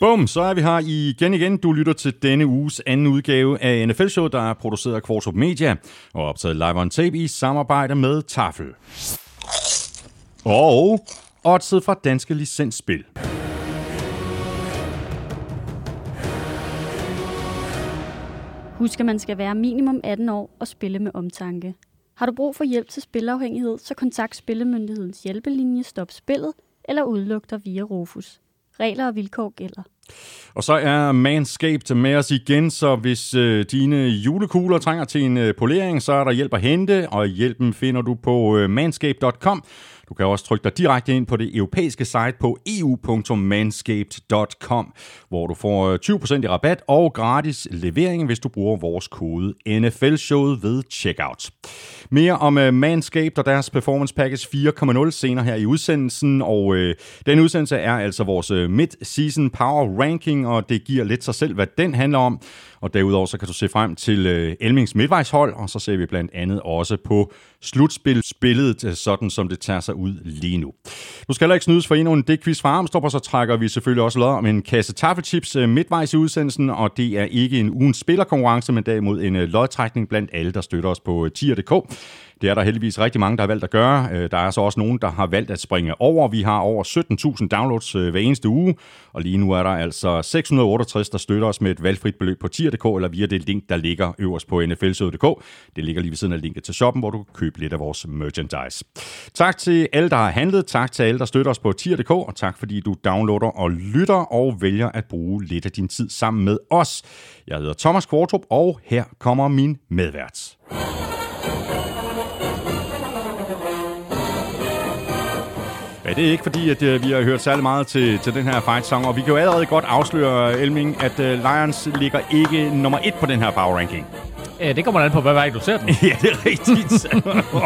Bum, så er vi her igen igen. Du lytter til denne uges anden udgave af NFL-show, der er produceret af Kvartrup Media og optaget live on tape i samarbejde med Tafel. Og oddset fra Danske Licensspil. Husk, at man skal være minimum 18 år og spille med omtanke. Har du brug for hjælp til spilafhængighed, så kontakt Spillemyndighedens hjælpelinje Stop Spillet eller udluk dig via Rufus. Regler og vilkår gælder. Og så er Manscaped med os igen, så hvis øh, dine julekugler trænger til en øh, polering, så er der hjælp at hente, og hjælpen finder du på øh, manscaped.com. Du kan også trykke dig direkte ind på det europæiske site på eu.manscaped.com, hvor du får øh, 20% i rabat og gratis levering, hvis du bruger vores kode NFL-showet ved checkout. Mere om uh, Manscaped og deres Performance Package 4.0 senere her i udsendelsen, og uh, den udsendelse er altså vores uh, mid-season power ranking, og det giver lidt sig selv, hvad den handler om. Og derudover så kan du se frem til øh, Elmings midtvejshold, og så ser vi blandt andet også på slutspillet, øh, sådan som det tager sig ud lige nu. Du skal heller ikke snydes for endnu en quiz fra Armstrong, og så trækker vi selvfølgelig også lod om en kasse taffelchips øh, midtvejs i udsendelsen, og det er ikke en ugens spillerkonkurrence, men derimod en øh, lodtrækning blandt alle, der støtter os på tier.dk. Det er der heldigvis rigtig mange, der har valgt at gøre. Øh, der er så også nogen, der har valgt at springe over. Vi har over 17.000 downloads øh, hver eneste uge, og lige nu er der altså 668, der støtter os med et valgfrit beløb på tier.dk eller via det link, der ligger øverst på nflsøde.dk. Det ligger lige ved siden af linket til shoppen, hvor du kan købe lidt af vores merchandise. Tak til alle, der har handlet. Tak til alle, der støtter os på tier.dk, og tak fordi du downloader og lytter og vælger at bruge lidt af din tid sammen med os. Jeg hedder Thomas Kvartrup, og her kommer min medvært. Ja, det er ikke fordi, at uh, vi har hørt særlig meget til, til den her fight-song, og vi kan jo allerede godt afsløre, Elming, at uh, Lions ligger ikke nummer et på den her power ranking. Ja, det kommer an på, hvad vej du ser den. ja, det er rigtigt.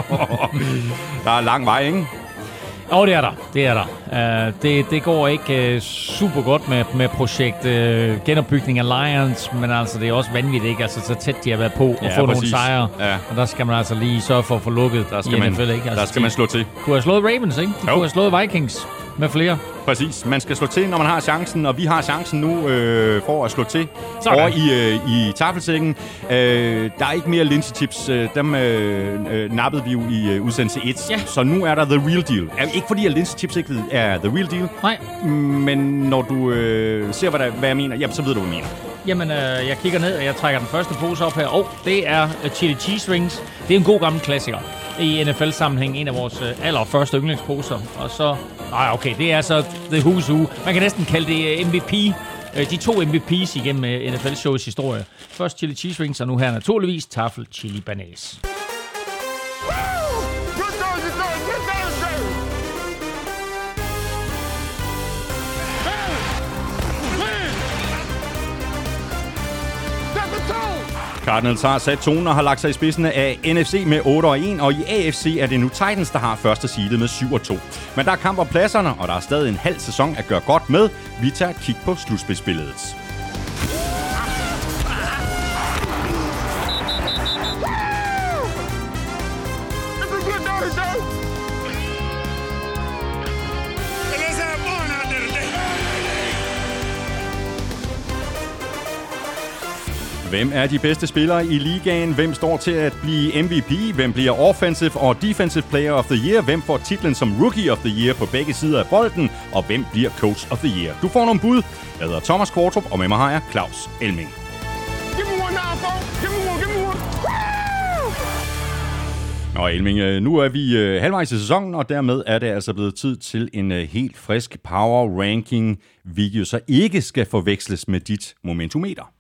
der er lang vej, ikke? Jo, oh, det er der. Det er der. Uh, det, det går ikke uh, super godt med, med projekt uh, genopbygning af Lions, men altså, det er også vanvittigt, ikke? Altså, så tæt de har været på at ja, få præcis. nogle sejre. Ja. Og der skal man altså lige sørge for at få lukket der skal i man, NFL, ikke? Altså, der skal man slå til. Kunne have slået Ravens, ikke? De jo. kunne have slået Vikings med flere. Præcis. Man skal slå til, når man har chancen, og vi har chancen nu øh, for at slå til Sådan. over i, øh, i tafelsækken. Øh, der er ikke mere linsechips. Øh, dem øh, øh, nappede vi jo i øh, udsendelse 1. Ja. Så nu er der the real deal. Er, ikke fordi, at linsechips ikke er the real deal. Nej. Men når du øh, ser, hvad, der, hvad jeg mener, jamen, så ved du, hvad jeg mener. Jamen, øh, jeg kigger ned, og jeg trækker den første pose op her. Og oh, det er øh, chili cheese rings. Det er en god gammel klassiker i NFL-sammenhæng. En af vores øh, allerførste yndlingsposer. Og så... Nej, okay, det er så The Who's Who. Man kan næsten kalde det øh, MVP. Øh, de to MVP's igennem NFL-showets historie. Først chili cheese rings, og nu her naturligvis tafel chili banase. Cardinals har sat tonen og har lagt sig i spidsen af NFC med 8 og 1, og i AFC er det nu Titans, der har første seedet med 7 og 2. Men der er kamp om pladserne, og der er stadig en halv sæson at gøre godt med. Vi tager et kig på slutspidsbilledet. Hvem er de bedste spillere i ligaen? Hvem står til at blive MVP? Hvem bliver Offensive og Defensive Player of the Year? Hvem får titlen som Rookie of the Year på begge sider af bolden? Og hvem bliver Coach of the Year? Du får nogle bud. Jeg hedder Thomas Kortrup, og med mig har jeg Claus Elming. Nå Elming, øh, nu er vi øh, halvvejs i sæsonen, og dermed er det altså blevet tid til en øh, helt frisk power ranking, vi jo så ikke skal forveksles med dit momentometer.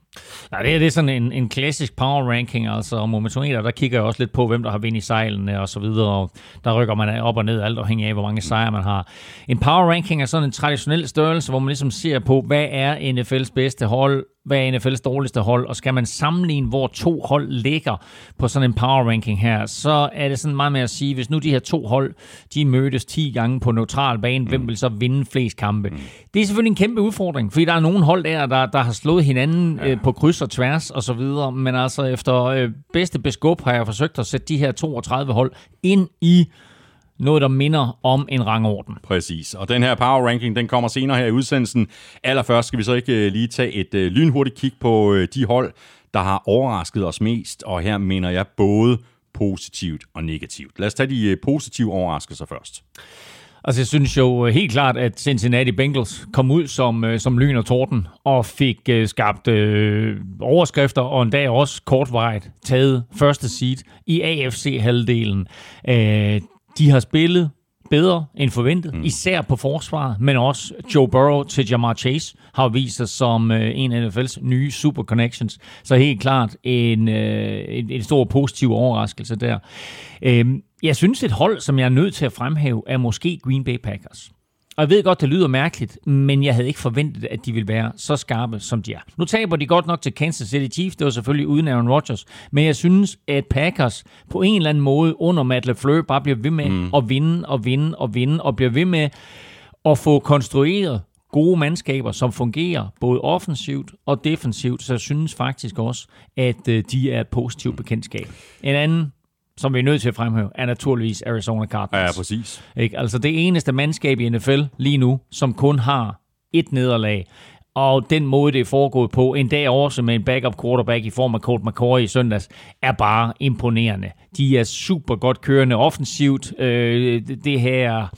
Nej, det er, det er sådan en, en klassisk power ranking, altså momentometer, der kigger jeg også lidt på, hvem der har vind i sejlene og så videre, og der rykker man op og ned, alt afhængig af, hvor mange sejre man har. En power ranking er sådan en traditionel størrelse, hvor man ligesom ser på, hvad er NFL's bedste hold, hvad er NFL's dårligste hold, og skal man sammenligne, hvor to hold ligger på sådan en power ranking her, så er det sådan meget med at sige, hvis nu de her to hold, de mødes 10 gange på neutral bane, mm. hvem vil så vinde flest kampe? Mm. Det er selvfølgelig en kæmpe udfordring, fordi der er nogle hold der, der, der har slået hinanden ja. øh, på kryds og tværs og så videre, men altså efter øh, bedste beskub har jeg forsøgt at sætte de her 32 hold ind i noget, der minder om en rangorden. Præcis. Og den her power ranking, den kommer senere her i udsendelsen. Allerførst skal vi så ikke øh, lige tage et øh, lynhurtigt kig på øh, de hold, der har overrasket os mest. Og her mener jeg både positivt og negativt. Lad os tage de positive overraskelser først. Altså, jeg synes jo øh, helt klart, at Cincinnati Bengals kom ud som, øh, som lyn og torden og fik uh, skabt uh, overskrifter og endda også kortvarigt taget første seed i AFC-halvdelen. Uh, de har spillet bedre end forventet, mm. især på forsvaret, men også Joe Burrow til Jamar Chase har vist sig som uh, en af NFL's nye super connections. Så helt klart en, uh, en, en stor positiv overraskelse der. Uh, jeg synes, et hold, som jeg er nødt til at fremhæve, er måske Green Bay Packers. Og jeg ved godt, det lyder mærkeligt, men jeg havde ikke forventet, at de ville være så skarpe, som de er. Nu taber de godt nok til Kansas City Chiefs, det var selvfølgelig uden Aaron Rodgers, men jeg synes, at Packers på en eller anden måde under Matt LaFleur bare bliver ved med mm. at vinde og vinde og vinde, og bliver ved med at få konstrueret gode mandskaber, som fungerer både offensivt og defensivt, så jeg synes faktisk også, at øh, de er et positivt bekendtskab. En anden som vi er nødt til at fremhæve, er naturligvis Arizona Cardinals. Ja, præcis. Ikke? Altså det eneste mandskab i NFL lige nu, som kun har et nederlag. Og den måde, det er foregået på, en dag også med en backup quarterback i form af Colt McCoy i søndags, er bare imponerende. De er super godt kørende offensivt. Øh, det her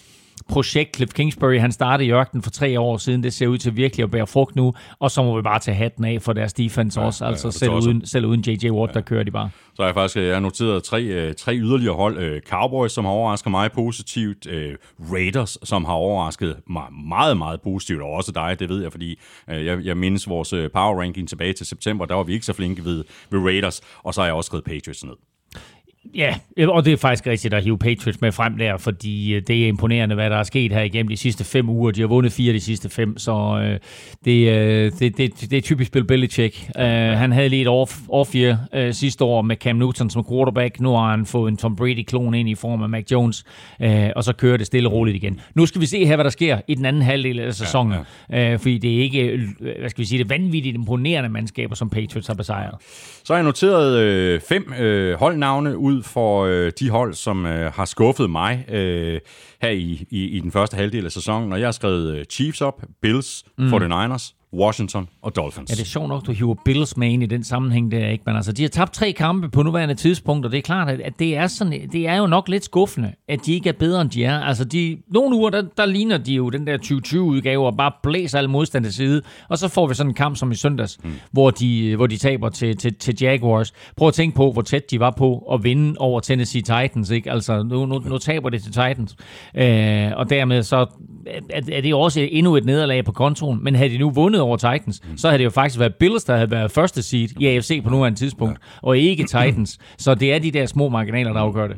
projekt Cliff Kingsbury, han startede i ørkenen for tre år siden. Det ser ud til virkelig at bære frugt nu, og så må vi bare tage hatten af for deres defense ja, også. Altså ja, selv, uden, selv uden J.J. Watt, ja. der kører de bare. Så har jeg faktisk jeg har noteret tre, øh, tre yderligere hold. Øh, Cowboys, som har overrasket mig positivt. Øh, Raiders, som har overrasket mig meget, meget positivt. Og også dig, det ved jeg, fordi jeg, jeg mindes vores power ranking tilbage til september. Der var vi ikke så flinke ved, ved Raiders. Og så har jeg også skrevet Patriots ned. Ja, og det er faktisk rigtigt at hive Patriots med frem der, fordi øh, det er imponerende, hvad der er sket her igennem de sidste fem uger. De har vundet fire de sidste fem, så øh, det, øh, det, det, det er typisk Bill Belichick. Uh, han havde lige et off, off year uh, sidste år med Cam Newton som quarterback. Nu har han fået en Tom Brady-klon ind i form af Mac Jones, uh, og så kører det stille og roligt igen. Nu skal vi se her, hvad der sker i den anden halvdel af sæsonen, ja, ja. Uh, fordi det er ikke, hvad skal vi sige, det vanvittigt imponerende mandskaber, som Patriots har besejret. Så har jeg noteret øh, fem øh, holdnavne ud for øh, de hold, som øh, har skuffet mig øh, her i, i, i den første halvdel af sæsonen. Og jeg har skrevet øh, Chiefs op, Bills, mm. 49ers, Washington og Dolphins. Ja, det er sjovt nok, du hiver Bills med ind i den sammenhæng der, ikke? Men altså, de har tabt tre kampe på nuværende tidspunkt, og det er klart, at det er, sådan, det er jo nok lidt skuffende, at de ikke er bedre, end de er. Altså, de, nogle uger, der, der ligner de jo den der 2020-udgave, og bare blæser alle modstand til side, og så får vi sådan en kamp som i søndags, mm. hvor, de, hvor de taber til, til, til Jaguars. Prøv at tænke på, hvor tæt de var på at vinde over Tennessee Titans, ikke? Altså, nu, nu, nu taber det til Titans, øh, og dermed så er, er det også endnu et nederlag på kontoen, men havde de nu vundet over Titans, mm. så havde det jo faktisk været Bills, der havde været første seed i AFC på nuværende tidspunkt, ja. og ikke Titans. Så det er de der små marginaler, der afgør det.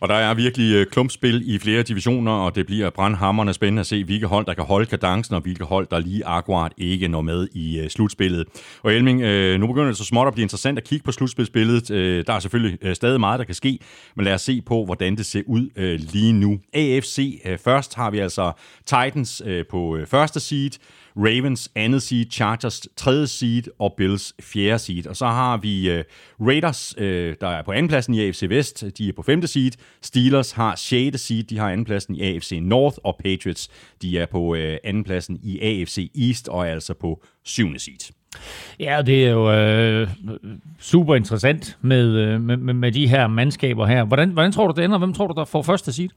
Og der er virkelig øh, klumpspil i flere divisioner, og det bliver brandhammerne spændende at se, hvilke hold, der kan holde kadencen, og hvilke hold, der lige akkurat ikke når med i øh, slutspillet. Og Elming, øh, nu begynder det så småt at blive interessant at kigge på slutspilsbilledet. Der er selvfølgelig stadig meget, der kan ske, men lad os se på, hvordan det ser ud lige nu. AFC først har vi altså Titans på første seed, Ravens andet seed, Chargers tredje seed og Bills fjerde seed. Og så har vi øh, Raiders, øh, der er på andenpladsen i AFC Vest. De er på femte seed. Steelers har sjette seed. De har andenpladsen i AFC North. Og Patriots, de er på øh, andenpladsen i AFC East og er altså på syvende seed. Ja, det er jo øh, super interessant øh, med, med, med de her mandskaber her. Hvordan, hvordan tror du, det ender? Hvem tror du, der får første seed?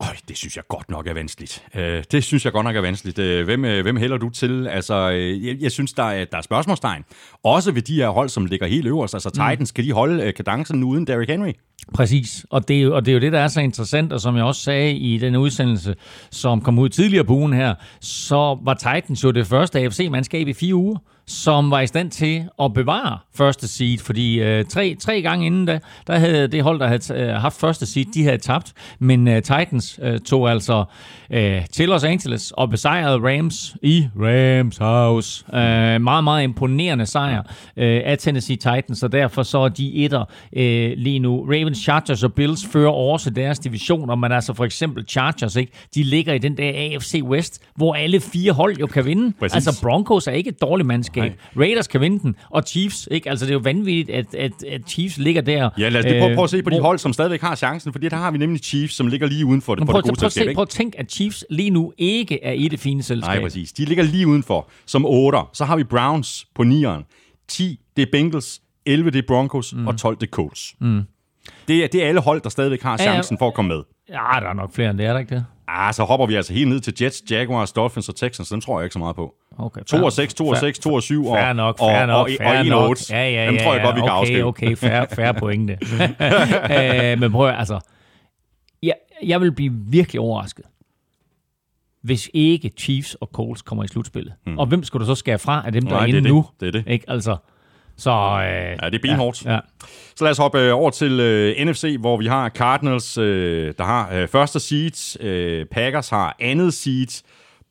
Øj, det synes jeg godt nok er vanskeligt. Øh, det synes jeg godt nok er vanskeligt. Øh, hvem, øh, hvem hælder du til? Altså, øh, jeg, jeg synes, der er, der er spørgsmålstegn. Også ved de her hold, som ligger helt øverst. Altså, mm. Titans, kan de holde øh, kadencen uden Derrick Henry? Præcis, og det, er, og det er jo det, der er så interessant, og som jeg også sagde i den udsendelse, som kom ud tidligere på ugen her, så var Titans jo det første AFC-mandskab i fire uger som var i stand til at bevare første seed, fordi øh, tre, tre gange inden da, der havde det hold, der havde øh, haft første seed, de havde tabt, men øh, Titans øh, tog altså øh, til Los Angeles og besejrede Rams i Rams House. Øh, meget, meget imponerende sejr øh, af Tennessee Titans, og derfor så er de etter øh, lige nu. Ravens, Chargers og Bills fører også deres divisioner, men altså for eksempel Chargers, ikke? de ligger i den der AFC West, hvor alle fire hold jo kan vinde. Præcis. Altså Broncos er ikke et dårligt mandskab, mandskab. Nej. Raiders kan vinde den, og Chiefs, ikke? Altså, det er jo vanvittigt, at, at, at Chiefs ligger der. Ja, lad os lige prøve, prøve at se på de hold, som stadigvæk har chancen, fordi der har vi nemlig Chiefs, som ligger lige uden for det, prøv, det gode prøv, selskab. Prøv, prøv at tænke, at Chiefs lige nu ikke er i det fine selskab. Nej, præcis. De ligger lige udenfor, som 8. Så har vi Browns på 9'eren. 10, det er Bengals. 11, det er Broncos. Mm. Og 12, det er Colts. Mm. Det, er, det er alle hold, der stadigvæk har chancen ja, ja. for at komme med. Ja, der er nok flere end det, er der ikke det? Ah, så hopper vi altså helt ned til Jets, Jaguars, Dolphins og Texans. Dem tror jeg ikke så meget på. Okay, 2 og 6, 2 og 6, 2 og 7 og, fair nok, fair og, nok, og, fair og 1 nok. og 8. Ja, ja, Dem ja, tror jeg godt, vi kan okay, afskrive. Okay, fair, fair pointe. uh, men prøv at, altså, jeg, jeg vil blive virkelig overrasket, hvis ikke Chiefs og Colts kommer i slutspillet. Hmm. Og hvem skulle du så skære fra af dem, der Nej, er det er inde det. nu? Det er det. Ikke? Altså, så, øh, Ja, det er benhårdt. Ja, ja. Så lad os hoppe øh, over til øh, NFC, hvor vi har Cardinals, øh, der har øh, første seed, øh, Packers har andet seed,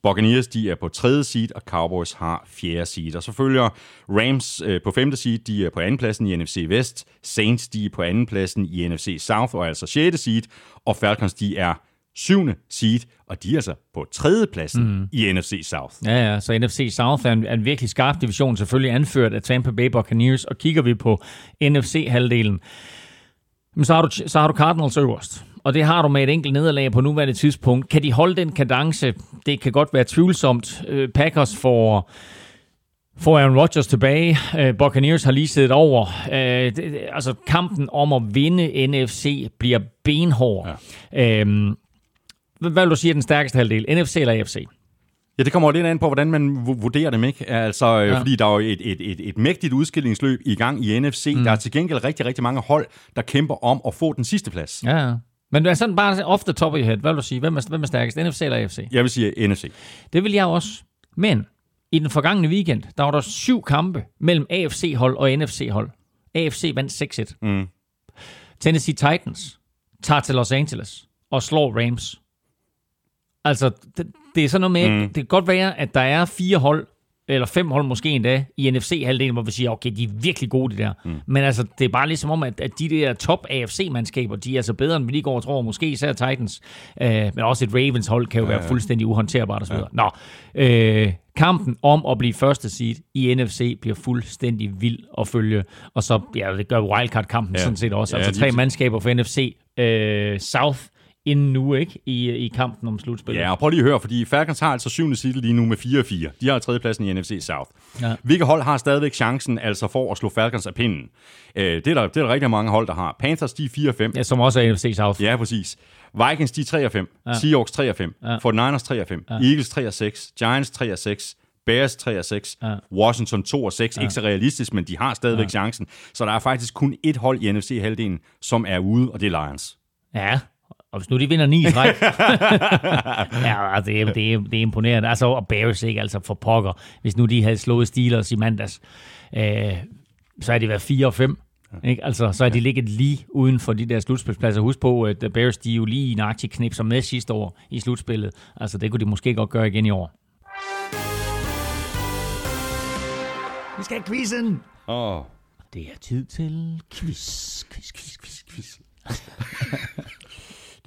Buccaneers de er på tredje seed, og Cowboys har fjerde seed. Og så følger Rams øh, på femte seed, de er på anden pladsen i NFC Vest, Saints de er på anden pladsen i NFC South, og altså sjette seed, og Falcons de er syvende seed, og de er altså på tredje pladsen mm. i NFC South. Ja, ja, så NFC South er en, er en virkelig skarp division, selvfølgelig anført af Tampa Bay Buccaneers, og kigger vi på NFC-halvdelen, så har, du, så har du Cardinals øverst, og det har du med et enkelt nederlag på nuværende tidspunkt. Kan de holde den kadence? Det kan godt være tvivlsomt. Øh, Packers får får Aaron Rodgers tilbage. Uh, Buccaneers har lige siddet over. Uh, det, altså kampen om at vinde NFC bliver benhård. Ja. Uh, hvad vil du sige er den stærkeste halvdel? NFC eller AFC? Ja, det kommer lidt an på, hvordan man vurderer dem, ikke? Altså, ja. Ja. fordi der er jo et, et, et, et mægtigt udskillingsløb i gang i NFC. Mm. Der er til gengæld rigtig, rigtig mange hold, der kæmper om at få den sidste plads. Ja, ja. Men det er sådan bare off the top of your head. Hvad vil du sige? Hvem er, hvem er stærkest? NFC eller AFC? Jeg vil sige NFC. Det vil jeg også. Men i den forgangne weekend, der var der syv kampe mellem AFC-hold og NFC-hold. AFC vandt 6-1. Mm. Tennessee Titans tager til Los Angeles og slår Rams. Altså, det, det er sådan noget med, mm. det kan godt være, at der er fire hold, eller fem hold måske endda, i NFC-halvdelen, hvor vi siger, okay, de er virkelig gode, de der. Mm. Men altså, det er bare ligesom om, at, at de der top AFC-mandskaber, de er altså bedre, end vi lige går og tror, måske især Titans. Øh, men også et Ravens-hold kan jo ja, være fuldstændig uhåndterbart osv. Ja. Nå, øh, kampen om at blive første seed i NFC bliver fuldstændig vild at følge. Og så, ja, det gør wildcard-kampen Ja. sådan set også. Ja, altså lige tre mandskaber for NFC øh, South inden nu, ikke? I, i kampen om slutspillet. Ja, og prøv lige at høre, fordi Falcons har altså syvende seed lige nu med 4-4. De har tredjepladsen i NFC South. Ja. Hvilke hold har stadigvæk chancen altså for at slå Falcons af pinden? Øh, det, er der, det er der rigtig mange hold, der har. Panthers, de er 4-5. Ja, som også er NFC South. Ja, præcis. Vikings, de er 3 og 5. Ja. Seahawks 3 og 5. Ja. 49ers 3 og 5. Ja. Eagles 3 og 6. Giants 3 og 6. Bears 3 og 6. Ja. Washington 2 og 6. Ja. Ikke så realistisk, men de har stadigvæk ja. chancen. Så der er faktisk kun et hold i NFC-halvdelen, som er ude, og det er Lions. Ja, og hvis nu de vinder 9 i træk. ja, altså, det, er, det, er, det er imponerende. Altså, og Bears ikke, altså for pokker. Hvis nu de havde slået Steelers i mandags, øh, så er de været 4 og 5. Ikke? Altså, så er de ligget lige uden for de der slutspilspladser. Husk på, at Bears de jo lige en aktiv knipser med sidste år i slutspillet. Altså, det kunne de måske godt gøre igen i år. Vi skal have quizzen! Åh. Det er tid til quiz, quiz, quiz, quiz, quiz.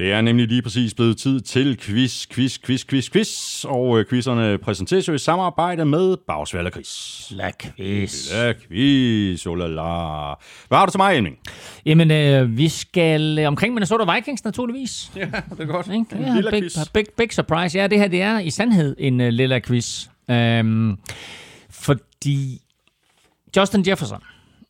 Det er nemlig lige præcis blevet tid til quiz, quiz, quiz, quiz, quiz. Og øh, quizzerne præsenteres jo i samarbejde med Bagsværd og Quiz. La quiz. Ja, quiz, oh la la. Hvad har du til mig, Elming? Jamen, øh, vi skal øh, omkring Minnesota Vikings naturligvis. Ja, det er godt. Ikke? En Ja, lille big, quiz. big, big surprise. Ja, det her det er i sandhed en uh, lille quiz. Um, fordi Justin Jefferson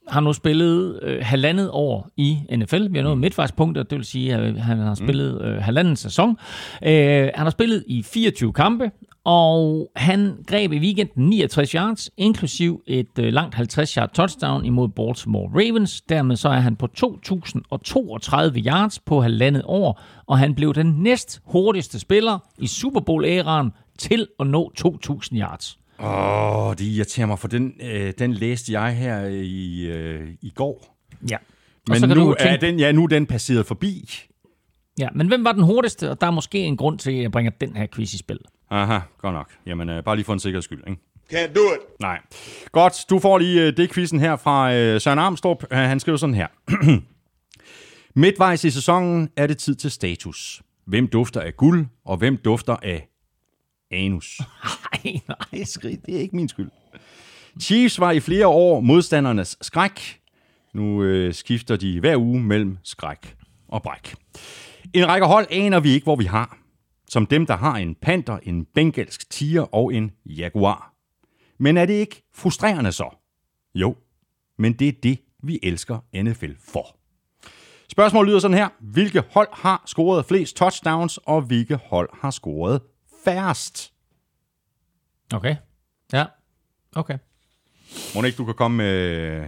har nu spillet øh, halvandet år i NFL. Vi har nået midtvejspunktet, det vil sige, at han har spillet øh, halvanden sæson. Øh, han har spillet i 24 kampe, og han greb i weekenden 69 yards, inklusiv et øh, langt 50-yard touchdown imod Baltimore Ravens. Dermed så er han på 2.032 yards på halvandet år, og han blev den næst hurtigste spiller i Super Bowl-æraen til at nå 2.000 yards. Åh, oh, det irriterer mig, for den, øh, den læste jeg her i, øh, i går. Ja. Men nu du er den, ja, nu er den passeret forbi. Ja, men hvem var den hurtigste? Og der er måske en grund til, at jeg bringer den her quiz i spil. Aha, godt nok. Jamen, øh, bare lige for en sikkerheds skyld, ikke? Can't do it. Nej. Godt, du får lige øh, det quizzen her fra øh, Søren Armstrong. Øh, han skriver sådan her. Midtvejs i sæsonen er det tid til status. Hvem dufter af guld, og hvem dufter af anus? Nej. Det er, skrig, det er ikke min skyld. Chiefs var i flere år modstandernes skræk. Nu øh, skifter de hver uge mellem skræk og bræk. En række hold aner vi ikke, hvor vi har. Som dem, der har en panter, en bengalsk tiger og en jaguar. Men er det ikke frustrerende så? Jo, men det er det, vi elsker NFL for. Spørgsmålet lyder sådan her. Hvilke hold har scoret flest touchdowns, og hvilke hold har scoret færrest? Okay. Ja. Okay. Må ikke, du kan komme med...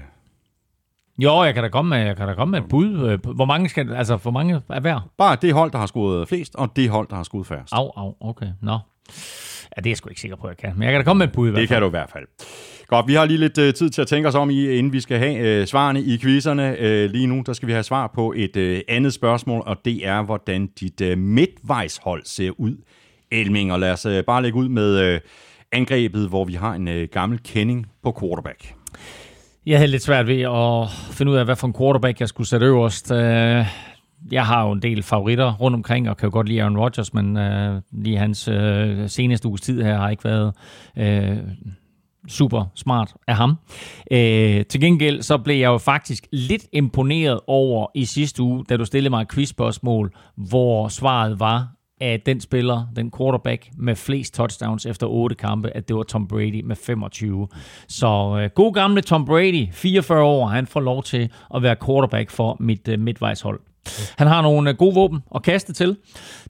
Jo, jeg kan da komme med, jeg kan da komme med et bud. Øh, Hvor mange, skal, altså, hvor mange er hver? Bare det hold, der har scoret flest, og det hold, der har scoret færrest. Au, au, okay. Nå. Ja, det er jeg sgu ikke sikker på, at jeg kan. Men jeg kan da komme med et bud i hvert Det fald. kan du i hvert fald. Godt, vi har lige lidt øh, tid til at tænke os om, i, inden vi skal have øh, svarene i quizzerne. Øh, lige nu, der skal vi have svar på et øh, andet spørgsmål, og det er, hvordan dit øh, midtvejshold ser ud. Elming, og lad os øh, bare lægge ud med øh, angrebet, hvor vi har en øh, gammel kending på quarterback. Jeg havde lidt svært ved at finde ud af, hvad for en quarterback jeg skulle sætte øverst. Øh, jeg har jo en del favoritter rundt omkring, og kan jo godt lide Aaron Rodgers, men øh, lige hans øh, seneste uges tid her har ikke været øh, super smart af ham. Øh, til gengæld så blev jeg jo faktisk lidt imponeret over i sidste uge, da du stillede mig et quizspørgsmål, hvor svaret var, at den spiller, den quarterback med flest touchdowns efter otte kampe, at det var Tom Brady med 25. Så øh, god gamle Tom Brady, 44 år, han får lov til at være quarterback for mit øh, midtvejshold. Han har nogle øh, gode våben at kaste til.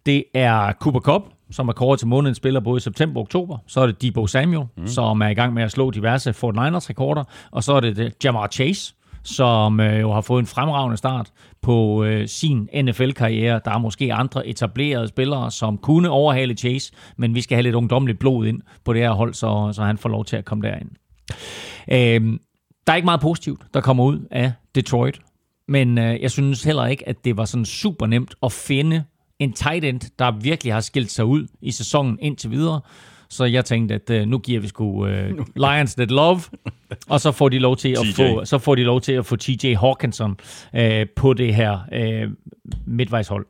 Det er Cooper Cup, som er kåret til månedens spiller både i september og oktober. Så er det Debo Samuel, mm. som er i gang med at slå diverse Fort Niners rekorder. Og så er det, det Jamar Chase, som øh, jo har fået en fremragende start på øh, sin NFL-karriere. Der er måske andre etablerede spillere, som kunne overhale Chase, men vi skal have lidt ungdomligt blod ind på det her hold, så, så han får lov til at komme derind. Øh, der er ikke meget positivt, der kommer ud af Detroit, men øh, jeg synes heller ikke, at det var sådan super nemt at finde en tight end, der virkelig har skilt sig ud i sæsonen indtil videre. Så jeg tænkte, at øh, nu giver vi sgu øh, Lions that love, og så får de lov til at TJ. få, så får de lov til at få TJ Hawkinson øh, på det her øh, midtvejshold.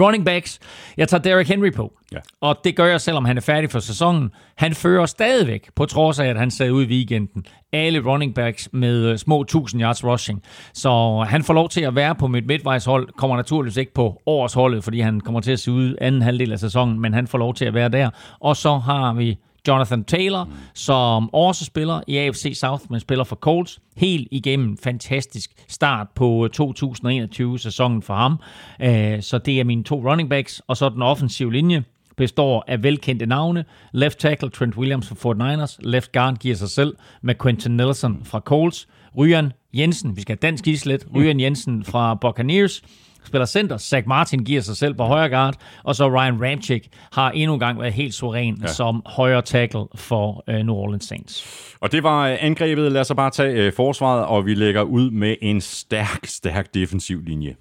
Running backs. Jeg tager Derrick Henry på. Ja. Og det gør jeg, selvom han er færdig for sæsonen. Han fører stadigvæk, på trods af, at han sad ud i weekenden, alle running backs med øh, små 1000 yards rushing. Så han får lov til at være på mit midtvejshold. Kommer naturligvis ikke på årsholdet, fordi han kommer til at se ud anden halvdel af sæsonen, men han får lov til at være der. Og så har vi Jonathan Taylor, mm. som også spiller i AFC South, men spiller for Colts. Helt igennem fantastisk start på 2021-sæsonen for ham. Øh, Så det er mine to running backs, og så den offensive linje består af velkendte navne. Left tackle Trent Williams fra Fort Niners. Left guard giver sig selv med Quentin Nelson fra Colts. Ryan Jensen, vi skal have dansk islet. Ryan Jensen fra Buccaneers spiller center. Zach Martin giver sig selv på højre guard. Og så Ryan Ramchick har endnu en gang været helt suveræn ja. som højre tackle for uh, New Orleans Saints. Og det var øh, angrebet. Lad os bare tage øh, forsvaret, og vi lægger ud med en stærk, stærk defensiv linje.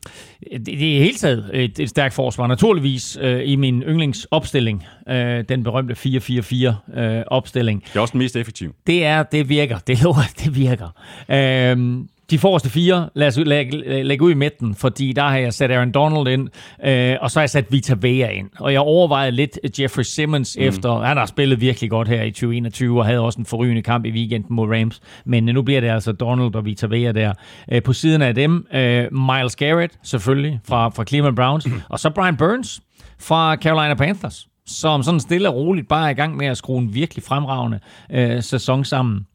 Det, det er helt taget et, et stærkt forsvar. Naturligvis øh, i min yndlingsopstilling, øh, den berømte 4-4-4 øh, opstilling. Det er også den mest effektive. Det er, det virker. Det lover, det virker. Øhm, de forreste fire, lad os ud- lægge, lægge ud i midten, fordi der har jeg sat Aaron Donald ind, øh, og så har jeg sat Vita Vea ind. Og jeg overvejede lidt Jeffrey Simmons mm. efter, han har spillet virkelig godt her i 2021, og havde også en forrygende kamp i weekenden mod Rams. Men øh, nu bliver det altså Donald og Vita Vea der. Øh, på siden af dem, øh, Miles Garrett selvfølgelig fra, fra Cleveland Browns, og så Brian Burns fra Carolina Panthers som sådan stille og roligt bare er i gang med at skrue en virkelig fremragende øh, sæson sammen.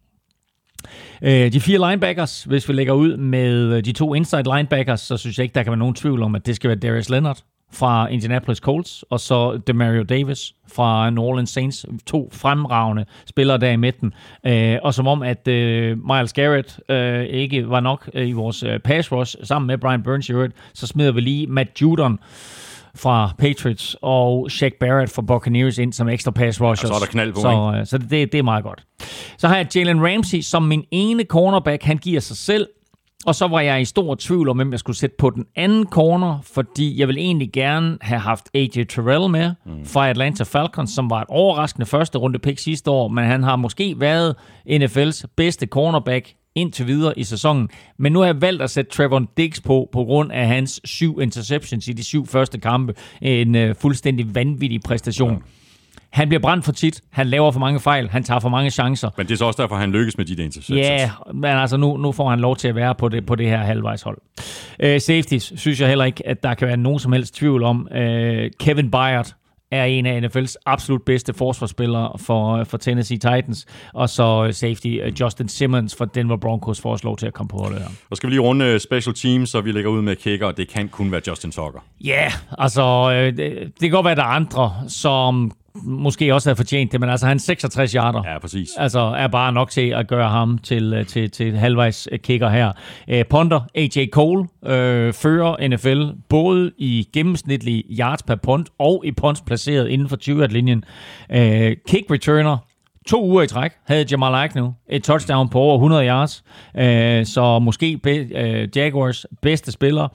Øh, de fire linebackers, hvis vi lægger ud med øh, de to inside linebackers, så synes jeg ikke, der kan være nogen tvivl om, at det skal være Darius Leonard fra Indianapolis Colts, og så Demario Davis fra New Orleans Saints. To fremragende spillere der i midten. Øh, og som om, at øh, Miles Garrett øh, ikke var nok øh, i vores øh, pass rush, sammen med Brian Burns i øvrigt, så smider vi lige Matt Judon fra Patriots og Shaq Barrett fra Buccaneers ind som ekstra pass rushers. Og så er der knald på, Så, øh, så det, det er meget godt. Så har jeg Jalen Ramsey som min ene cornerback. Han giver sig selv. Og så var jeg i stor tvivl om, hvem jeg skulle sætte på den anden corner, fordi jeg vil egentlig gerne have haft AJ Terrell med mm. fra Atlanta Falcons, som var et overraskende første runde pick sidste år, men han har måske været NFL's bedste cornerback indtil videre i sæsonen. Men nu har jeg valgt at sætte Trevor Diggs på, på grund af hans syv interceptions i de syv første kampe. En uh, fuldstændig vanvittig præstation. Han bliver brændt for tit, han laver for mange fejl, han tager for mange chancer. Men det er så også derfor, han lykkes med de der interceptions. Ja, men altså nu, nu får han lov til at være på det, på det her halvvejshold. Uh, safeties synes jeg heller ikke, at der kan være nogen som helst tvivl om. Uh, Kevin Byard er en af NFL's absolut bedste forsvarsspillere for, for Tennessee Titans, og så safety Justin Simmons for Denver Broncos får lov til at komme på det her. Og skal vi lige runde special teams, så vi lægger ud med kicker, og det kan kun være Justin Tucker. Ja, yeah, altså det, det kan godt være, at der er andre, som måske også havde fortjent det, men altså han 66 yarder. Ja, præcis. Altså er bare nok til at gøre ham til, til, til halvvejs kicker her. Uh, Ponder, AJ Cole, uh, fører NFL både i gennemsnitlige yards per punt og i punts placeret inden for 20-linjen. Uh, kick returner, to uger i træk havde Jamal Agnew et touchdown på over 100 yards, uh, så måske be, uh, Jaguars bedste spiller.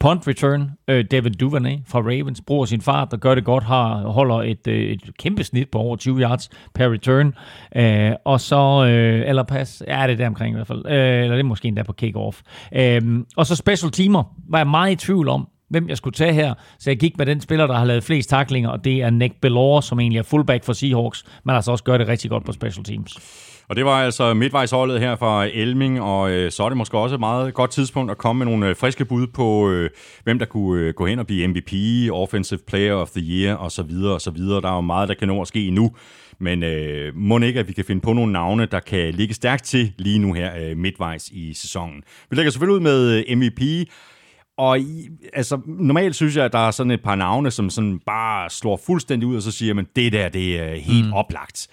Punt return, øh, David Duvernay fra Ravens, bruger sin fart, der gør det godt, har, holder et, øh, et kæmpe snit på over 20 yards per return. Øh, og så, øh, eller pas, ja, det er der omkring i hvert fald, øh, eller det er måske endda på kickoff. Øh, og så special teamer, var jeg meget i tvivl om, hvem jeg skulle tage her. Så jeg gik med den spiller, der har lavet flest taklinger, og det er Nick Bellore, som egentlig er fullback for Seahawks, men altså også gør det rigtig godt på special teams. Og det var altså midtvejsholdet her fra Elming, og øh, så er det måske også et meget godt tidspunkt at komme med nogle øh, friske bud på, øh, hvem der kunne øh, gå hen og blive MVP, Offensive Player of the Year osv. osv. Der er jo meget, der kan nå at ske endnu. Men øh, må ikke, at vi kan finde på nogle navne, der kan ligge stærkt til lige nu her øh, midtvejs i sæsonen. Vi lægger selvfølgelig ud med øh, MVP, og i, altså, normalt synes jeg, at der er sådan et par navne, som sådan bare slår fuldstændig ud, og så siger man, det der, det er helt mm. oplagt.